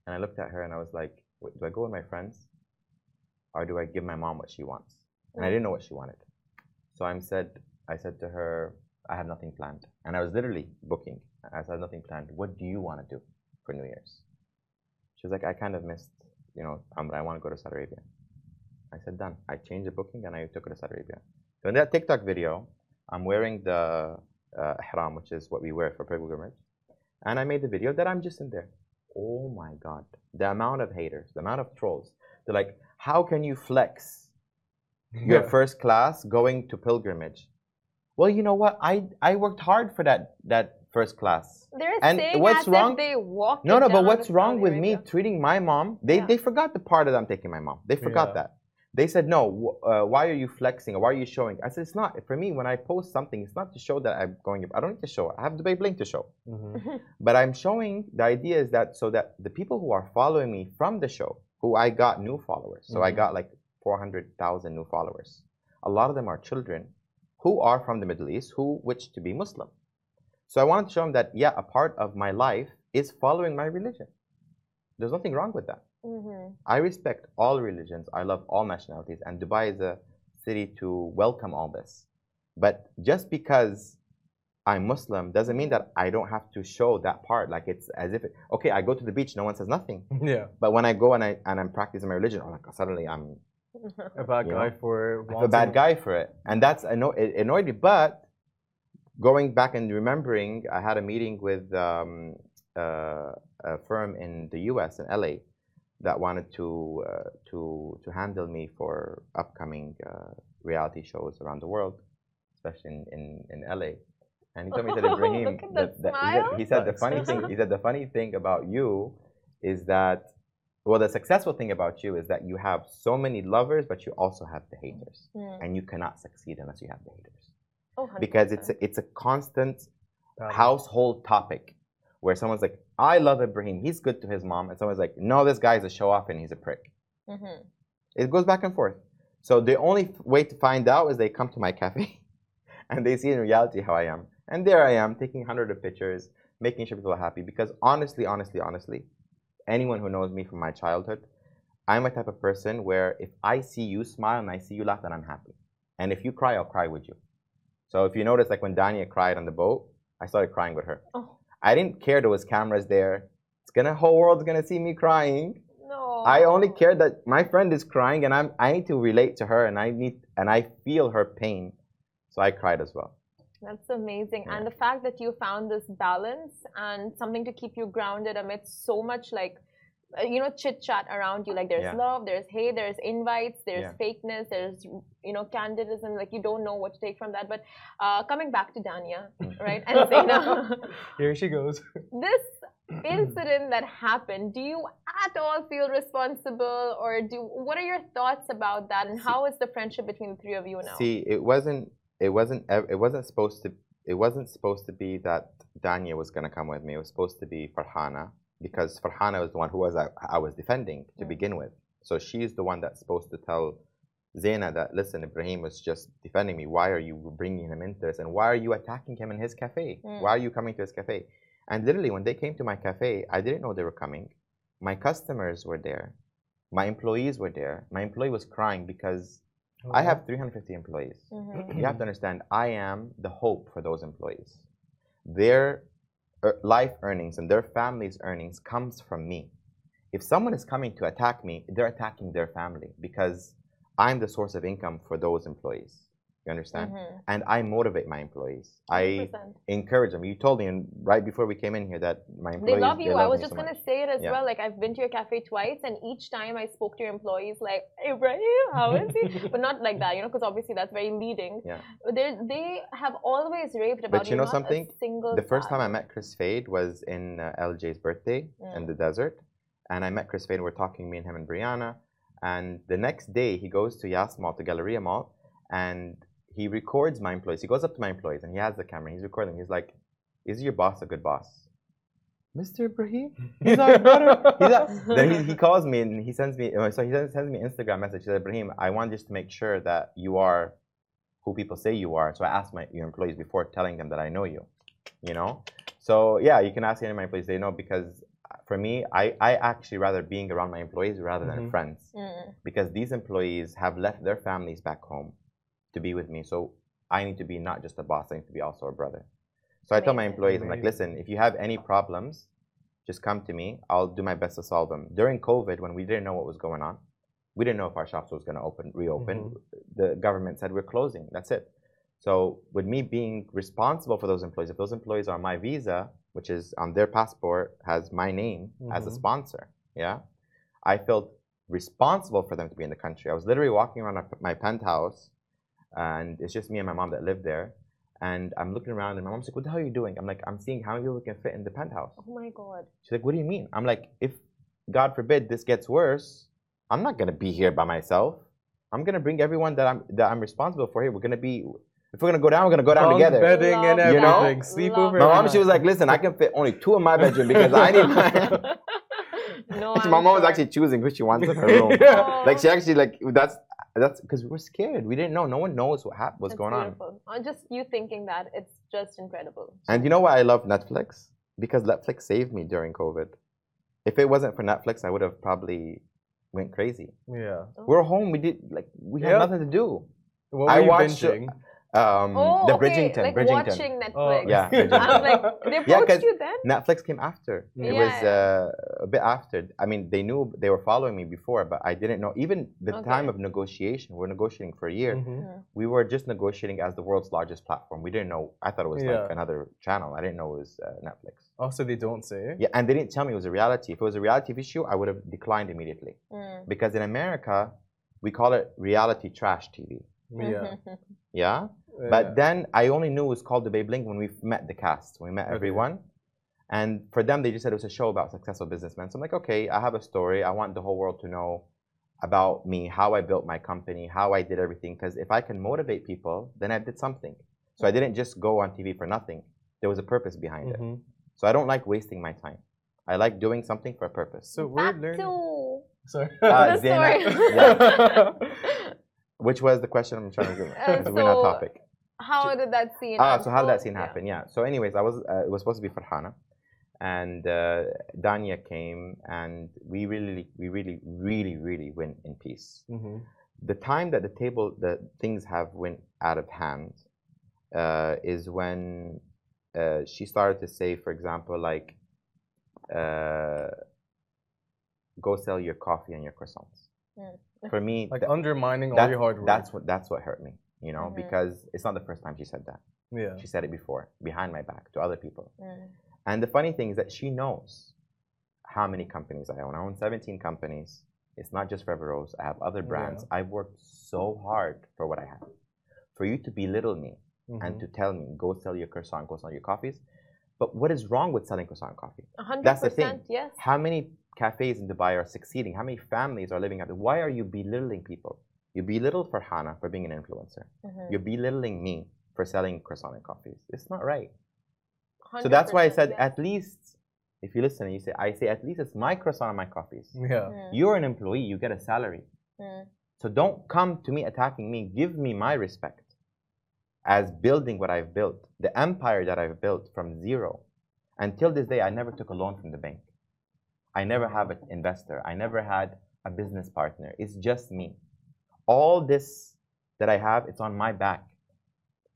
And I looked at her and I was like, do I go with my friends? or do I give my mom what she wants? And I didn't know what she wanted. So I said, I said to her, I have nothing planned. And I was literally booking. I said, nothing planned. What do you want to do for New Year's? She was like, I kind of missed, you know, um, I want to go to Saudi Arabia. I said, done. I changed the booking and I took her to Saudi Arabia. So in that TikTok video, I'm wearing the uh, ihram, which is what we wear for pilgrimage. And I made the video that I'm just in there. Oh my God. The amount of haters, the amount of trolls. They're like, how can you flex your Yeah. first class going to pilgrimage? Well, you know what? I, I worked hard for that, that first class. They're And saying what's as wrong- if they walked No, no, but what's wrong Saudi with me Arabia. treating my mom? They, Yeah. they forgot the part that I'm taking my mom. They forgot Yeah. that. They said, no, uh, why are you flexing why are you showing? I said, it's not. For me, when I post something, it's not to show that I'm going, I don't need to show it. I have the Dubai Bling to show. Mhm. But I'm showing the idea is that so that the people who are following me from the show, who I got new followers, so I Mhm. got like 400,000 new followers. A lot of them are children who are from the Middle East who wish to be Muslim. So I wanted to show them that, yeah, a part of my life is following my religion. There's nothing wrong with that. Mhm. I respect all religions. I love all nationalities, and Dubai is a city to welcome all this. But just because I'm Muslim doesn't mean that I don't have to show that part. Like it's as if, it, okay, I go to the beach, no one says nothing. Yeah. But when I go and I and I'm practicing my religion, oh, like suddenly I'm A bad guy know, for I'm a bad guy for it, and that's anno- it annoyed me. But going back and remembering, I had a meeting with um, uh, a firm in the U.S. in LA that wanted to uh, to to handle me for upcoming uh, reality shows around the world, especially in, in, in LA. And he told me that Ebraheem, Look at that he, said, smile. he said the funny thing. He said the funny thing about you is that well, the successful thing about you is that you have so many lovers, but you also have the haters, Mm. and you cannot succeed unless you have the haters Oh, because it's a, it's a constant household topic where someone's like, I love Ebraheem, he's good to his mom, and someone's like, No, this guy's a show off and he's a prick. Mhm. It goes back and forth. So the only f- way to find out is they come to my cafe and they see in reality how I am. And there I am taking hundreds of pictures, making sure people are happy. Because honestly, honestly, honestly, anyone who knows me from my childhood, I'm a type of person where if I see you smile and I see you laugh, then I'm happy. And if you cry, I'll cry with you. So if you notice, like when Danya cried on the boat, I started crying with her. Oh, I didn't care there was cameras there. It's gonna whole world's gonna see me crying. no. I only care that my friend is crying and I'm I need to relate to her and I need and I feel her pain. So I cried as well. That's amazing. Yeah. And the fact that you found this balance and something to keep you grounded amidst so much like uh, you know chit chat around you like there's Yeah. love there's hate there's invites there's Yeah. fakeness there's you know candidism like you don't know what to take from that but uh, coming back to Danya right and Zeina, Here she goes. this incident that happened do you at all feel responsible or do what are your thoughts about that and See- how is the friendship between the three of you now See, it wasn't it wasn't it wasn't supposed to it wasn't supposed to be that Danya was gonna come with me. It was supposed to be Farhana because Farhana was the one who was I, I was defending to Mm. begin with. So she's the one that's supposed to tell Zeina that listen, Ebraheem was just defending me. Why are you bringing him into this? And why are you attacking him in his cafe? Mm. Why are you coming to his cafe? And literally, when they came to my cafe, I didn't know they were coming. My customers were there. My employees were there. My employee was crying because I have 350 employees. Mhm. You have to understand, I am the hope for those employees. Their life earnings and their family's earnings comes from me. If someone is coming to attack me, they're attacking their family because I'm the source of income for those employees. You understand? Mhm. And I motivate my employees. I 100%. encourage them. You told me and right before we came in here that my employees. They love you. I was just so gonna much. say it as Yeah. well. Like I've been to your cafe twice, and each time I spoke to your employees, like Ebraheem, how is he? but not like that, you know, because obviously that's very leading. Yeah. But they they have always raved about But you know something? single The first time I met Kris Fade was in uh, LJ's birthday in Mm. the desert. And I met Kris Fade, we're talking, me and him and Brianna. And the next day, he goes to Yas Mall, to Galleria Mall, and he records my employees. He goes up to my employees and he has the camera. He's recording. He's like, Is your boss a good boss? Mr. Ebraheem? He's our brother. He's our... Then he, he calls me and he sends me, uh, so he sends, sends me an Instagram message. He said, Ebraheem, I want just to make sure that you are who people say you are. So I asked my your employees before telling them that I know you. You know? So yeah, you can ask any of my employees. They know because for me, I, I actually rather being around my employees rather than Mhm. friends. Mm. Because these employees have left their families back home to be with me. So I need to be not just a boss, I need to be also a brother. So I tell my employees, I'm like, listen, if you have any problems, just come to me. I'll do my best to solve them. During COVID, when we didn't know what was going on, we didn't know if our shops was going to open, reopen. Mhm. The government said we're closing. That's it. So with me being responsible for those employees, if those employees are my visa, which is on their passport has my name as a Mhm. sponsor, yeah, I felt responsible for them to be in the country. I was literally walking around my penthouse, and it's just me and my mom that live there. And I'm looking around, and my mom's like, "What the hell are you doing?" I'm like, "I'm seeing how many people can fit in the penthouse." Oh my god. She's like, "What do you mean?" I'm like, "If God forbid this gets worse, I'm not gonna be here by myself. I'm gonna bring everyone that I'm that I'm responsible for here. We're gonna be if we're gonna go down, we're gonna go down Bunk together." bedding and Love You know? everything. Sleep Love. My mom, she was like, "Listen, I can fit only two in my bedroom because I need." My... no, my I'm mom was actually choosing who she wants in her room. yeah. Like she actually like that's that's because we were scared. We didn't know. No one knows what hap- what's that's going on. beautiful. on. Just you thinking that it's just incredible. And you know why I love Netflix? Because Netflix saved me during COVID. If it wasn't for Netflix, I would have probably went crazy. Yeah. Oh. We're home. We did like we had Yeah. nothing to do. What I were you watched- binging? Um, Oh, the okay, Bridgerton. like Bridgerton. watching Oh, Netflix. Yeah, I was like, they Yeah, approached 'cause- you then? Netflix came after. It was uh, a bit after. I mean, they knew they were following me before, but I didn't know. Even the Okay. time of negotiation, we're negotiating for a year. Mhm. We were just negotiating as the world's largest platform. We didn't know. I thought it was like another channel. I didn't know it was uh, Netflix. Also, they don't say. Yeah, and they didn't tell me it was a reality. If it was a reality issue, I would have declined immediately. Mm. Because in America, we call it reality trash TV. Yeah. Yeah. But then I only knew it was called the Dubai Bling when we met the cast. We met Okay. everyone. And for them, they just said it was a show about successful businessmen. So I'm like, okay, I have a story. I want the whole world to know about me, how I built my company, how I did everything. Because if I can motivate people, then I did something. So I didn't just go on TV for nothing. There was a purpose behind it. Mhm. So I don't like wasting my time. I like doing something for a purpose. So we're That learning. too. Sorry. Uh, The Zainab, story. yeah. Which was the question I'm trying to do? Uh, Because we're not so- topic. How did that scene? Ah, so how did that scene happen? Yeah. So, anyways, I was uh, it was supposed to be Farhana, and uh, Danya came, and we really, we really, really, really went in peace. Mhm. The time that the table, the things have went out of hand, uh, is when uh, she started to say, for example, like, uh, "Go sell your coffee and your croissants." Mm. For me, Like tha- undermining all that's, your hard work. that's what that's what hurt me. You know, Mhm. because it's not the first time she said that. yeah. She said it before, behind my back, to other people. Mm. And the funny thing is that she knows how many companies I own. I own 17 companies. It's not just Forever Rose. I have other brands. Yeah. I've worked so hard for what I have. For you to belittle me and Mhm. to tell me, go sell your croissant, go sell your coffees. But what is wrong with selling croissant coffee? A hundred That's the thing. percent, Yes. How many cafes in Dubai are succeeding? How many families are living out there. Why are you belittling people? You belittle Farhana for being an influencer. Mhm. You're belittling me for selling croissant and coffees. It's not right. So that's why I said yeah. at least if you listen, and you say I say at least it's my croissant and my coffees. Yeah. Mm, You're an employee, you get a salary. mm, So don't come to me attacking me. Give me my respect as building what I've built, the empire that I've built from zero. Until this day, I never took a loan from the bank. I never have an investor. I never had a business partner. It's just me. All this that I have, it's on my back.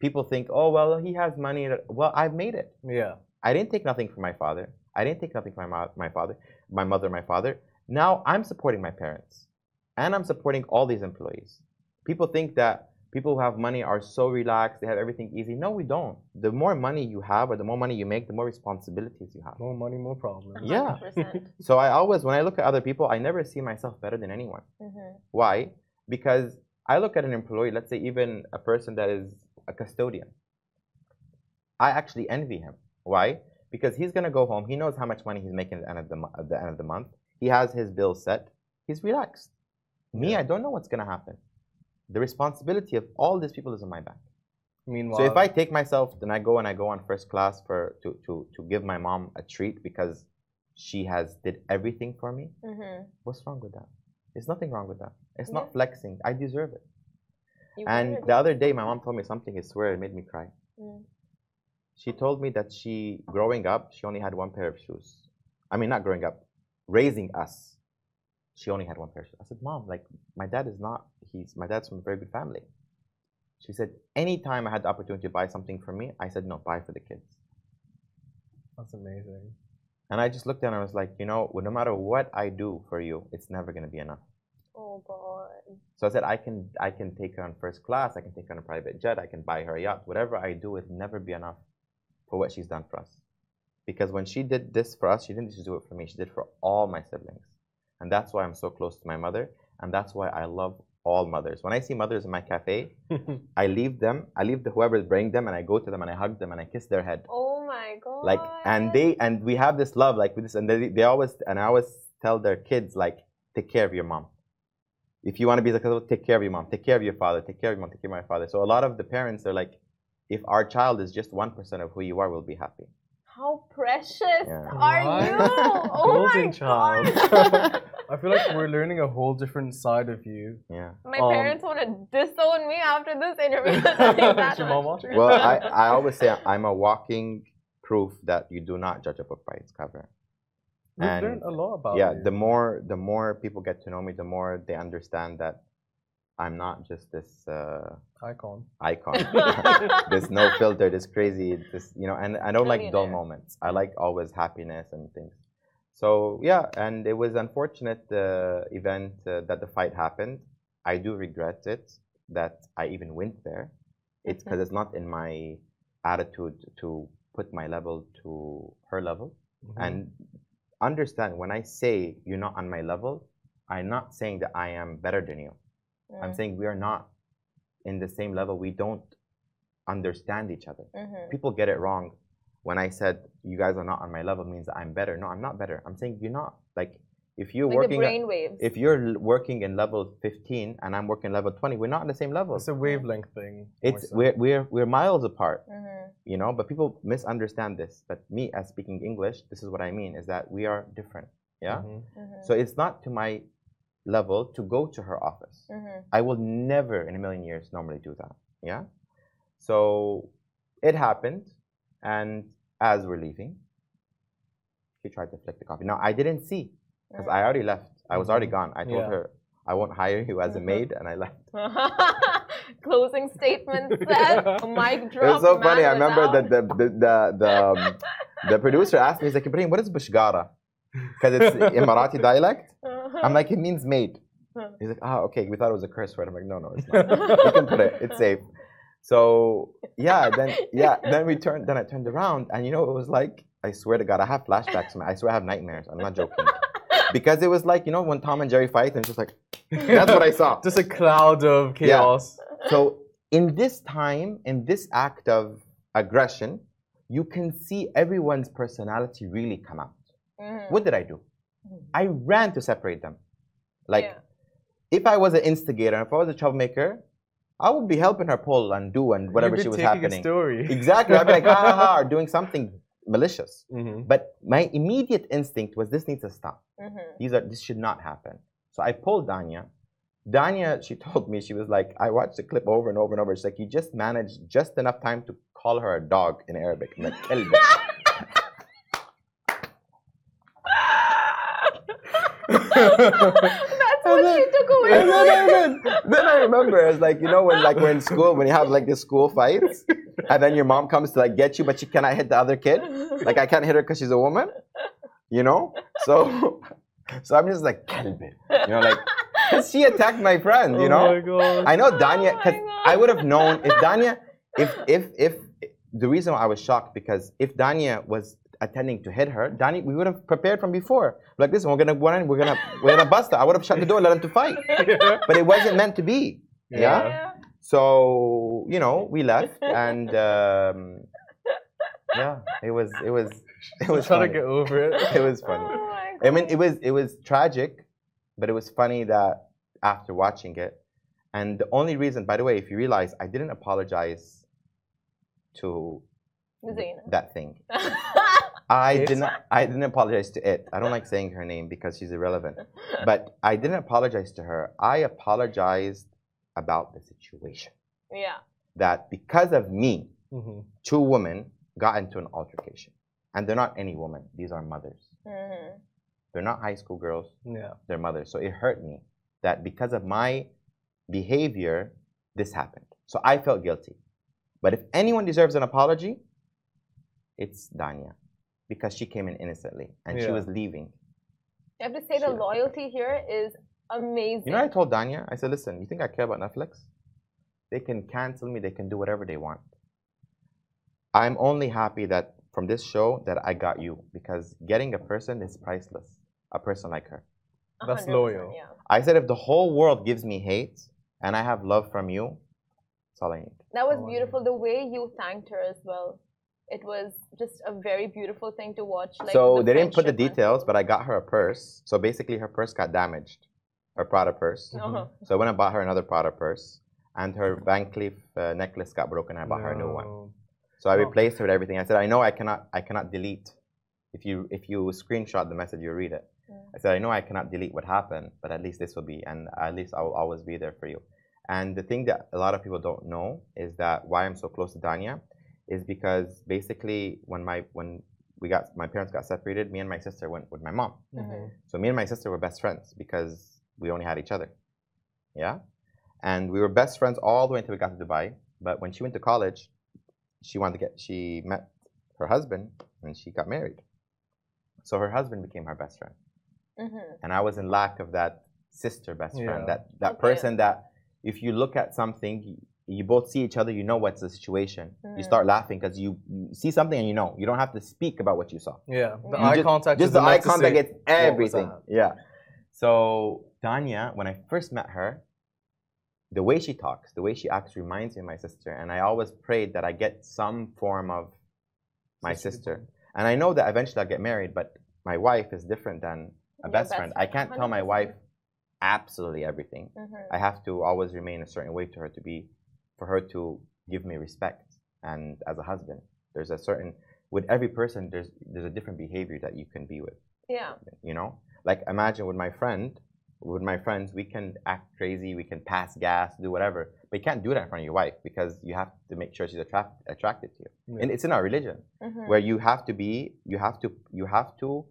People think, oh, well, he has money. Well, I've made it. Yeah. I didn't take nothing from my father. I didn't take nothing from my, my father, my mother, my father. Now I'm supporting my parents, and I'm supporting all these employees. People think that people who have money are so relaxed, they have everything easy. No, we don't. The more money you have, or the more money you make, the more responsibilities you have. More money, more problems. Yeah. 100%. So I always, when I look at other people, I never see myself better than anyone. Mhm. Why? Because I look at an employee, let's say even a person that is a custodian. I actually envy him. Why? Because he's gonna go home. He knows how much money he's making at the end of the, at the end of the month. He has his bills set. He's relaxed. Me, I don't know what's gonna happen. The responsibility of all these people is on my back. Meanwhile, So if I take myself, then I go and I go on first class for to, to, to give my mom a treat because she has did everything for me. Mhm. What's wrong with that? There's nothing wrong with that. It's Yeah. not flexing. I deserve it. You And the other day, my mom told me something. I swear, it made me cry. Mm. She told me that she, growing up, she only had one pair of shoes. I mean, not growing up, raising us, she only had one pair of shoes. I said, Mom, like, my dad is not, he's, my dad's from a very good family. She said, anytime I had the opportunity to buy something for me, I said, no, buy for the kids. that's amazing. And I just looked at her and I was like, you know, well, no matter what I do for you, it's never going to be enough. Oh God. So I said, I can, I can take her on first class, I can take her on a private jet, I can buy her a yacht. Whatever I do, it'll never be enough for what she's done for us. Because when she did this for us, she didn't just do it for me, she did it for all my siblings. And that's why I'm so close to my mother, and that's why I love all mothers. When I see mothers in my cafe, I leave them, I leave the whoever's bringing them, and I go to them and I hug them and I kiss their head. Oh my God. Like, and they, and we have this love, like with this, and they, they always, and I always tell their kids, like, take care of your mom. If you want to be successful, take care of your mom, take care of your father, take care of your mom, take care of my father. So a lot of the parents are like, if our child is just 1% of who you are, we'll be happy. How precious Yeah. are What? you? Oh my Golden child. God. I feel like we're learning a whole different side of you. Yeah. My Um, parents want to disown me after this interview. Your mom Well, I, I always say I'm a walking proof that you do not judge a book by its cover. We've and- learned a lot about yeah you. the more the more people get to know me the more they understand that i'm not just this uh, icon. icon this no filter this crazy this you know and i don't like dull moments i like always happiness and things so yeah and it was unfortunate uh, event uh, that the fight happened i do regret it that i even went there it's because it's not in my attitude to put my level to her level Mhm. and understand when I say you're not on my level, I'm not saying that I am better than you. I'm Mm, saying we are not in the same level. We don't understand each other. mhm. People get it wrong. When I said you guys are not on my level means that I'm better. No, I'm not better. I'm saying you're not. Like if you're Like the working at- brain waves. if you're working in level 15 and I'm working level 20, we're not on the same level. It's a wavelength thing. It's so. we're we're we're miles apart Mhm. you know but people misunderstand this but me as speaking english this is what i mean is that we are different yeah Mhm. Mhm. so it's not to my level to go to her office Mhm. i will never in a million years normally do that yeah so it happened and as we're leaving she tried to flick the coffee now i didn't see because i already left i was already gone i told Yeah. her i won't hire you as a Mhm. maid and i left Closing statement said. Mic it was so funny i remember that the the the, the, um, the producer asked me he's like Ebraheem what is bashgara because it's emirati dialect I'm like, it means maid. He's like, oh, okay. We thought it was a curse word. I'm like, no, no, it's not. you can put it. It's safe. So yeah, then yeah, then we turned. Then I turned around, and you know, it was like, I swear to God, I have flashbacks. Man. I swear I have nightmares. I'm not joking. Because it was like, you know, when Tom and Jerry fight, and just like, that's what I saw. Just a cloud of chaos. Yeah. So in this time, in this act of aggression, you can see everyone's personality really come out. Mhm. What did I do? I ran to separate them. Like, Yeah. if I was an instigator, if I was a troublemaker, I would be helping her pull and do and whatever she was happening. Story. Exactly. I'd be like, ha ha ha, or doing something malicious. Mhm. But my immediate instinct was this needs to stop. Mhm. These are this should not happen. So I pulled Danya. Danya, she told me she was like, I watched the clip over and over and over. She's like, you just managed just enough time to call her a dog in Arabic. I'm like, "Kelb." That's what she took away. And then, I, then, then I remember it's like you know when like we're in school when you have like the school fights and then your mom comes to like get you but she cannot hit the other kid? Like I can't hit her because she's a woman? You know? So so I'm just like "Kelb," you know like 'cause she attacked my friend you Oh know? my God. I know Oh Danya because God. I would have known if Danya if if if the reason why I was shocked because if Danya was attending to hit her, Danya we would have prepared from before. Like this, we're gonna go in, we're gonna we're gonna bust her. I would have shut the door and let him to fight. But it wasn't meant to be. Yeah. Yeah. So you know we left and um, yeah, it was it was it was trying to funny. get over it. It was funny. Oh I mean, it was it was tragic, but it was funny that after watching it, and the only reason, by the way, if you realize, I didn't apologize to Zeina. that thing. I Yes. didn't. I didn't apologize to it. I don't like saying her name because she's irrelevant. But I didn't apologize to her. I apologized about the situation. yeah. That because of me, Mhm. two women got into an altercation, and they're not any woman. These are mothers. Mhm. They're not high school girls. Yeah. They're mothers. So it hurt me that because of my behavior, this happened. So I felt guilty. But if anyone deserves an apology, it's Danya because she came in innocently and she was leaving. You have to say the Shit. loyalty here is amazing. You know, I told Danya, I said, listen, you think I care about Netflix? They can cancel me, they can do whatever they want. I'm only happy that from this show that I got you because getting a person is priceless. A person like her. That's loyal. Yeah. I said, if the whole world gives me hate and I have love from you, that's all I need. That was Oh, beautiful. The way you thanked her as well. It was just a very beautiful thing to watch. Like so the they didn't put the details, but I got her a purse. So basically, her purse got damaged, her Prada purse. Uh-huh. So I went and bought her another Prada purse, and her Van Cleef uh, necklace got broken. I bought her a new one. So I Oh. replaced her with everything. I said, I know I cannot, I cannot delete. If you if you screenshot the message, you read it. Mm. I said, I know I cannot delete what happened, but at least this will be, and at least I will always be there for you. And the thing that a lot of people don't know is that why I'm so close to Danya is because basically when my when we got my parents got separated, me and my sister went with my mom. Mhm. So me and my sister were best friends because we only had each other. Yeah? And we were best friends all the way until we got to Dubai. But when she went to college, she wanted to get she met her husband and she got married. So her husband became her best friend. Mhm. And I was in lack of that sister best friend. Yeah. That that Okay. person that if you look at something you, you both see each other, you know what's the situation. You Mhm. start laughing because you, you see something and you know. You don't have to speak about what you saw. Yeah. The You eye just, contact. Just is the eye contact say, gets everything. Yeah. So Danya, when I first met her, the way she talks, the way she acts reminds me of my sister. And I always prayed that I get some form of my Sister sister. And I know that eventually I'll get married, but my wife is different than a Your best best friend. I can't tell my wife absolutely everything. Mhm. I have to always remain a certain way to her to be, for her to give me respect. And as a husband, there's a certain, with every person, there's there's a different behavior that you can be with. Yeah. You know, like imagine with my friend, with my friends, we can act crazy, we can pass gas, do whatever, but you can't do that in front of your wife because you have to make sure she's attract, attracted to you. Yeah. And it's in our religion Mhm. where you have to be, you have to, you have to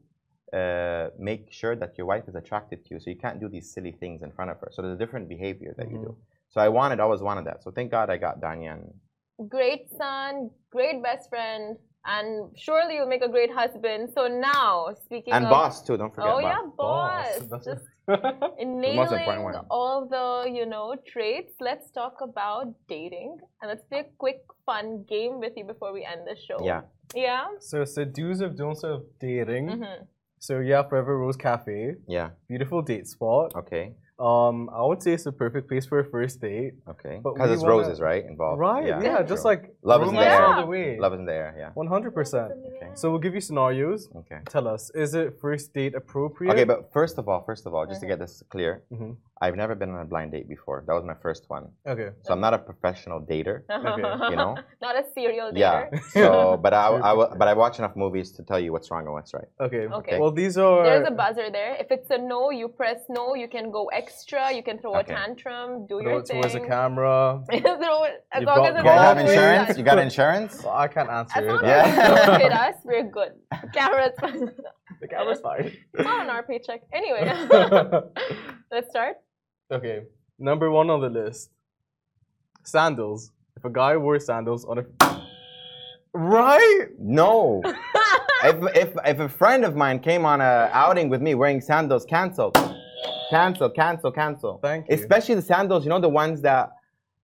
uh, make sure that your wife is attracted to you. So you can't do these silly things in front of her. So there's a different behavior that you do. So I wanted, I always wanted that. So thank God I got Danyan. Great son, great best friend, and surely you'll make a great husband. So now, speaking and of boss too. Don't forget Oh boss. yeah, boss. That's Just a- most important nailing one. all the you know traits. Let's talk about dating and let's play a quick fun game with you before we end the show. Yeah. Yeah. so it's the do's of don'ts of dating. Mhm. So yeah, Forever Rose Cafe, Yeah. beautiful date spot. Okay. Um, I would say it's a perfect place for a first date. Okay. Because it's wanna- roses, right? Involved. Right? Yeah, just like Love is in the air. all the way. love is in the air. Yeah. One hundred percent. Okay. So we'll give you scenarios. Okay. Tell us, is it first date appropriate? Okay, but first of all, first of all, just to get this clear, Mhm. I've never been on a blind date before. That was my first one. Okay. So I'm not a professional dater. Okay. you know? Not a serial dater. Yeah. dater. So, but I, Sure, I, but I watch enough movies to tell you what's wrong and what's right. Okay. Okay. Well, these are. There's a buzzer there. If it's a no, you press no. You can go extra. You can throw Okay. a tantrum. Do throw your it thing. towards the camera. throw it as You've long got as it's You guys have insurance? You got insurance? Well, I can't answer As it. long Yeah. as it don't hit us, we're good. Camera's fine. The camera's fine. It's not on our paycheck. Anyway, let's start. Okay. Number one on the list. Sandals. If a guy wore sandals on a. Right? No. if, if, if a friend of mine came on a outing with me wearing sandals, cancel. Cancel, cancel, cancel. Thank you. Especially the sandals, you know, the ones that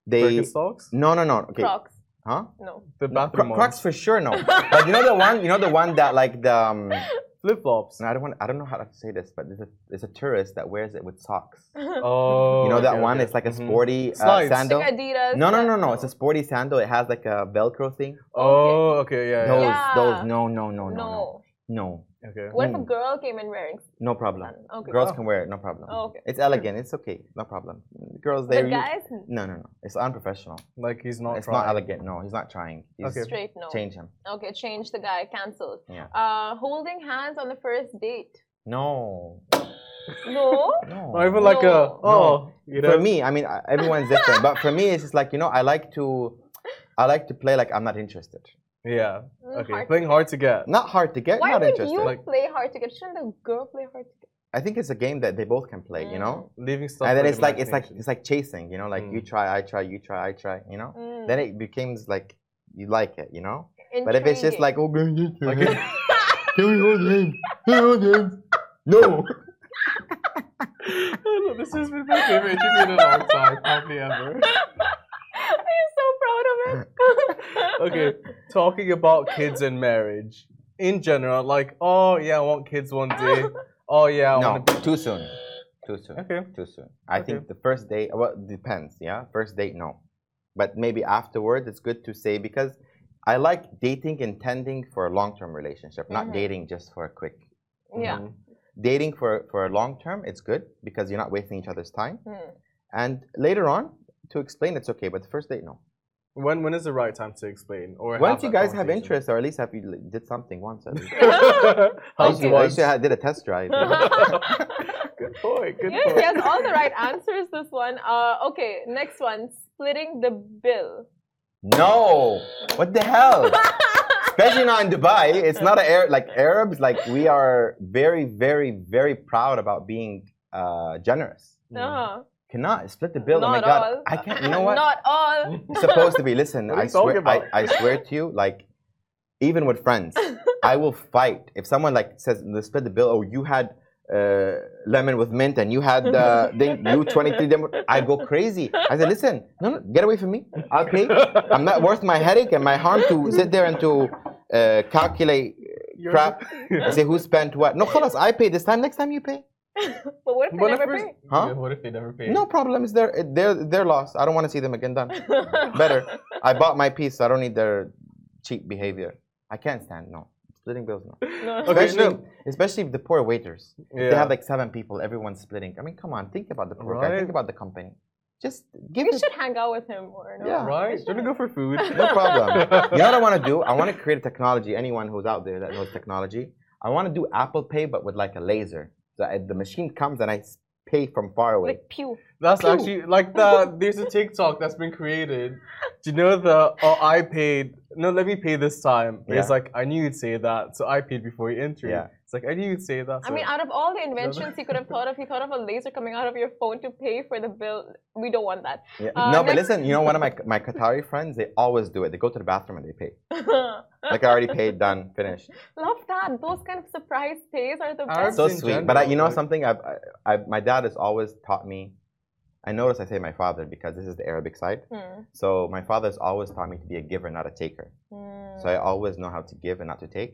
they. Birkenstocks? No, no, no. Okay. Crocs. Huh? No. The No, bathroom Cro- Crocs for sure, no. but you know the one, you know the one that like the. Um, Flip flops. no, I don't want. I don't know how to say this, but there's a, there's a tourist that wears it with socks. Oh. you know that okay, one? okay. It's like a Mhm. sporty uh, sandal. Like Adidas. No, no, no, no. It's a sporty sandal. It has like a Velcro thing. Oh, okay, yeah, Those, yeah. Yeah. those. No, no, no, no, no, No. No. Okay. What if a Mm. girl came in wearing? No problem. Okay. Girls Oh. can wear it, no problem. Oh, okay. It's elegant. It's okay, no problem. Girls, they. But guys, No, no, no. It's unprofessional. Like he's not it's trying. not elegant. No, he's not trying. He's Okay. straight no. Change him. Okay, change the guy. Cancelled. Yeah. Uh, holding hands on the first date. No. No. No. Not even like a. No. Oh. You know? for me, I mean, everyone's different, but for me, it's just like you know, I like to, I like to play like I'm not interested. Yeah. Mm, Okay. hard Playing to hard to get. Not hard to get, Why not would interested. you Like- play hard to get? Shouldn't the girl play hard to get? I think it's a game that they both can play. You know. Leaving stuff. and then it's like it's like it's like chasing. You know, like you Mm. try, I try, you try, I try. You know. Mm, Then it becomes like you like it. You know. But if it's just like oh, girl, you try. Okay. can we hold hands? Can we hold hands? No. this has been my favorite interview in a long time, probably ever. I'm so proud of it. Okay, talking about kids and marriage in general, like, oh yeah, I want kids one day. Oh yeah, I No, want to. too soon. Too soon. Okay. Too soon. I Okay. think the first date, well, depends, yeah? First date, no. But maybe afterwards, it's good to say because I like dating intending for a long term relationship, not Mhm. dating just for a quick. yeah. Mhm. Dating for, for a long term, it's good because you're not wasting each other's time. Mm. And later on, to explain, it's okay. But the first date, no. When when is the right time to explain? Or don't you guys have interest, or at least have you did something once. At least. I How's used to- I used to have, did a test drive. Good point. Good Yes, point. he has all the right answers. This one. Uh, okay, next one. Splitting the bill. no, what the hell? especially not in Dubai. It's not a Arab like Arabs. Like we are very, very, very proud about being uh, generous. Uh-huh Cannot split the bill. Not oh my god, all. I can't. You know what? Not all. It's supposed to be. Listen, What are I you talking swear. I, about? I swear to you, like even with friends, I will fight if someone like says let's split the bill. Oh, you had uh, lemon with mint and you had uh, then you twenty three. I go crazy. I said, listen, no, no, get away from me. I'll pay. I'm not worth my headache and my harm to sit there and to uh, calculate You're- crap. I say who spent what. No, خلاص, I pay this time. Next time you pay. but what if they What if, never we're- pay? Huh? What if they never pay? No problem. It's their their their loss. I don't want to see them again. Done. Better. I bought my piece. I don't need their cheap behavior. I can't stand no splitting bills. No. No. Okay, Especially, no. especially the poor waiters. Yeah. They have like seven people. Everyone's splitting. I mean, come on. Think about the poor guy. Think about the company. Just give We it. should hang out with him more. No? Yeah. Right? Should we go for food? No problem. you know what I want to do? I want to create a technology. Anyone who's out there that knows technology, I want to do Apple Pay, but with like a laser. So uh, the machine comes and I pay from far away. Like pew. That's Pew. actually like the there's a TikTok that's been created. Do you know the oh I paid no let me pay this time. It's like I knew you'd say that, so I paid before you entered. Yeah. It's like I knew you'd say that. I mean, out of all the inventions he could have thought of, he thought of a laser coming out of your phone to pay for the bill. We don't want that. Yeah. Uh, no, but listen, you know, one of my my Qatari friends, they always do it. They go to the bathroom and they pay. Like I already paid, done, finished. Love that. Those kind of surprise pays are the best. So sweet. But I, you know something? I've, I, my dad has always taught me. I notice I say my father because this is the Arabic side. Hmm. So my father's always taught me to be a giver, not a taker. Hmm. So I always know how to give and not to take.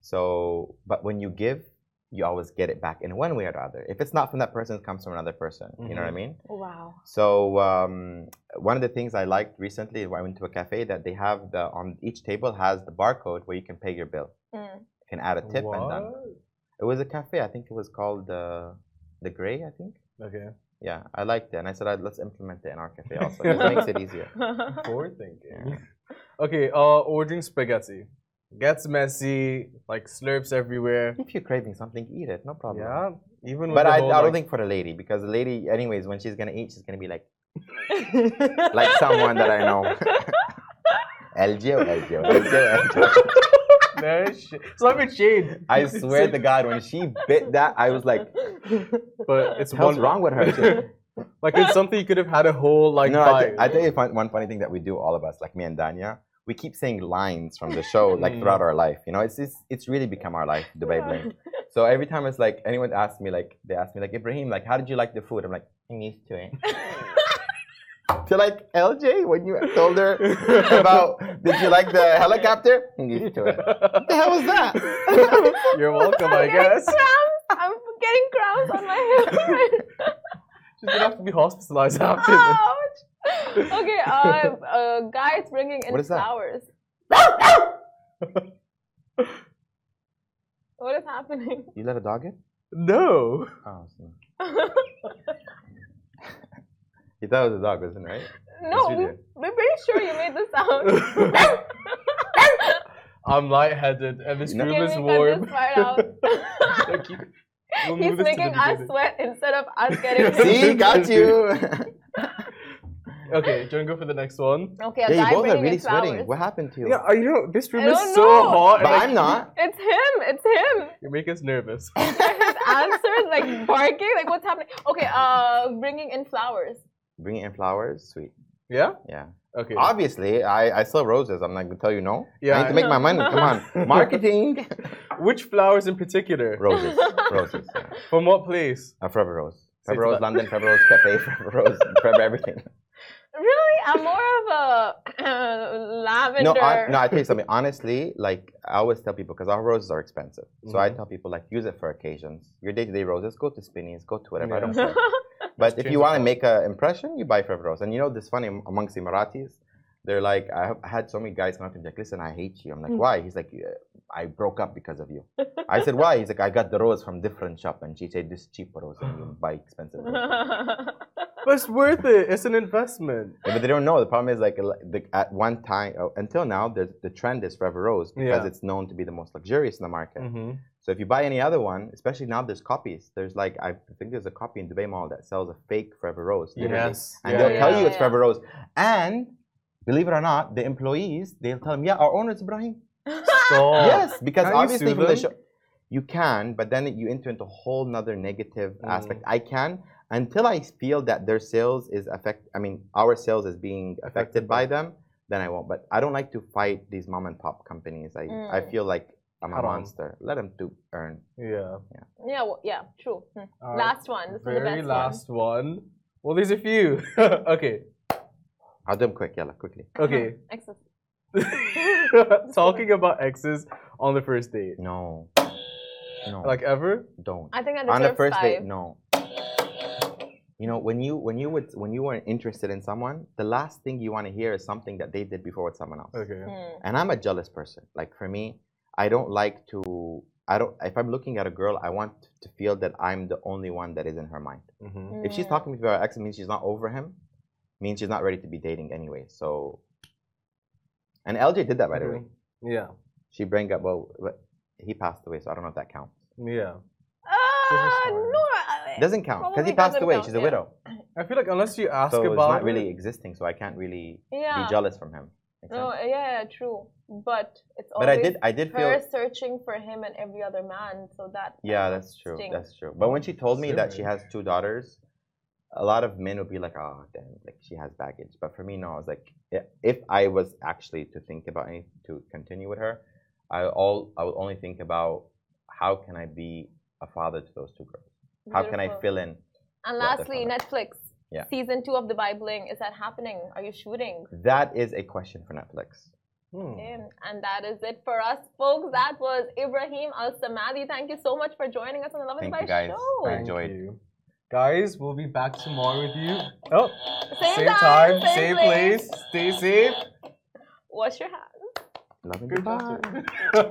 So, but when you give, you always get it back in one way or the other. If it's not from that person, it comes from another person. You know what I mean? Wow. So um, one of the things I liked recently, when I went to a cafe, that they have the on each table has the barcode where you can pay your bill. Hmm. You can add a tip and done. It was a cafe. I think it was called the the Gray. I think. Okay. Yeah, I liked it, and I said let's implement it in our cafe also. It makes it easier. Forward thinking. Okay, uh, ordering spaghetti. Gets messy, like slurps everywhere. If you're craving something, eat it, no problem. Yeah, even But I, whole, I don't like- think for the lady because the lady, anyways, when she's gonna eat, she's gonna be like, like someone that I know. LGO, LGO, LGO, LGO. No shit. Not even shade. I swear to God, when she bit that, I was like, But it's what's one wrong with her? Like it's something you could have had a whole like no, I, th- I tell you one funny thing that we do, all of us, like me and Danya, we keep saying lines from the show like Mm. throughout our life. You know, it's it's, it's really become our life, Dubai Bling. So every time it's like anyone asks me, like they ask me, like Ebraheem, like how did you like the food? I'm like, I'm used to it. to like LJ when you told her about, did you like the helicopter? I'm used to it. What the hell was that? You're welcome, I I'm getting guess. cramps. I'm getting cramps on my hip. She's gonna have to be hospitalized after this. Ouch. Okay, uh, uh, guys bringing in What is that? flowers. what is happening? You let a dog in? No. Oh, so- you thought it was a dog, wasn't it, right? no, we, did. we're pretty sure you made the sound. I'm lightheaded and this No. room is warm. this part out? Thank you. We'll He's move this to the making us beginning. sweat instead of us getting See, got you. Okay, do you want to go for the next one? Okay, a yeah, guy you both are really in flowers. sweating. What happened to you? Yeah, I you know this room is so know. hot. But and, I'm not. It's him. It's him. You make us nervous. His answers like barking. Like what's happening? Okay, uh, bringing in flowers. Bringing in flowers, sweet. Yeah. Yeah. Okay. Obviously, I, I sell roses. I'm not gonna tell you no. Yeah, I need to make my money. Come on, marketing. Which flowers in particular? Roses, roses. Yeah. From what place? Uh, Forever Rose. So Forever Rose London, Forever Rose Cafe, Forever Rose, Forever everything. Really, I'm more of a uh, lavender. No, I, no, I tell you something. Honestly, like I always tell people, because our roses are expensive. So I Mhm. tell people, like, use it for occasions. Your day-to-day roses, go to Spinneys, go to whatever. I don't care. But if you want to make an impression, you buy Forever Rose. And you know, this funny am- amongst Emiratis, they're like, I have I had so many guys come up to me like, listen, I hate you. I'm like, why? He's like, "Yeah, I broke up because of you. I said, why? He's like, I got the rose from different shop, and she said this cheap rose, and you buy expensive rose. But it's worth it. It's an investment. Yeah, but they don't know. The problem is like the, at one time oh, until now, the the trend is Forever Rose because Yeah. it's known to be the most luxurious in the market. Mm-hmm. So if you buy any other one, especially now, there's copies. There's like I think there's a copy in Dubai Mall that sells a fake Forever Rose. literally. Yes. and yeah, they'll tell you it's. Forever Rose. And believe it or not, the employees they'll tell them, yeah, our owner is Ebraheem. Stop. Yes, because obviously from the show, you can, but then you enter into a whole nother negative Mm. aspect. I can until I feel that their sales is affect. I mean, our sales is being affected Affected by by- them. Then I won't. But I don't like to fight these mom and pop companies. I I Mm. feel like I'm a monster. Let them to earn. Yeah. yeah, well, yeah, true. Hmm. All right. Last one. This is the Very best last one. Well, there's a few. okay. I'll do them quick. Yalla, quickly. Okay. Excellent. Talking about exes on the first date. No, no, Like ever? don't. I think I On the first five. date, no. You know, when you when you would when you weren't interested in someone, the last thing you want to hear is something that they did before with someone else. Okay. Hmm. and I'm a jealous person. Like for me, I don't like to. I don't. If I'm looking at a girl, I want to feel that I'm the only one that is in her mind. Mm-hmm. If she's Mm. talking to me about her ex, it means she's not over him. Means she's not ready to be dating anyway. So, and LJ did that by the way. Yeah. She bring up well, he passed away, so I don't know if that counts. Yeah. Uh, no, I- It doesn't count because he passed away. count, She's a yeah. widow, I feel like unless you ask so it's about not really it, existing. So I can't really Yeah. be jealous from him. No, yeah, yeah, true. But it's always But I did. I did feel. her searching for him and every other man. So that Yeah, kind of that's true. stinks. That's true. But when she told me that she has two daughters, a lot of men would be like, "Oh, damn, like she has baggage." But for me, no. I was like, if I was actually to think about any to continue with her, I all I would only think about how can I be a father to those two girls? How can I fill in? And lastly. Netflix. Yeah. Season two of Dubai Bling. Is that happening? Are you shooting? That is a question for Netflix. Hmm. Okay, And that is it for us, folks. That was Ebraheem Al Samadi. Thank you so much for joining us on the Lovin Thank Dubai you, guys. show. I enjoyed. you. Guys, we'll be back tomorrow with you. Oh, Same, same time, same, same place. Stay safe. Wash your hands. Lovin Good Dubai. job.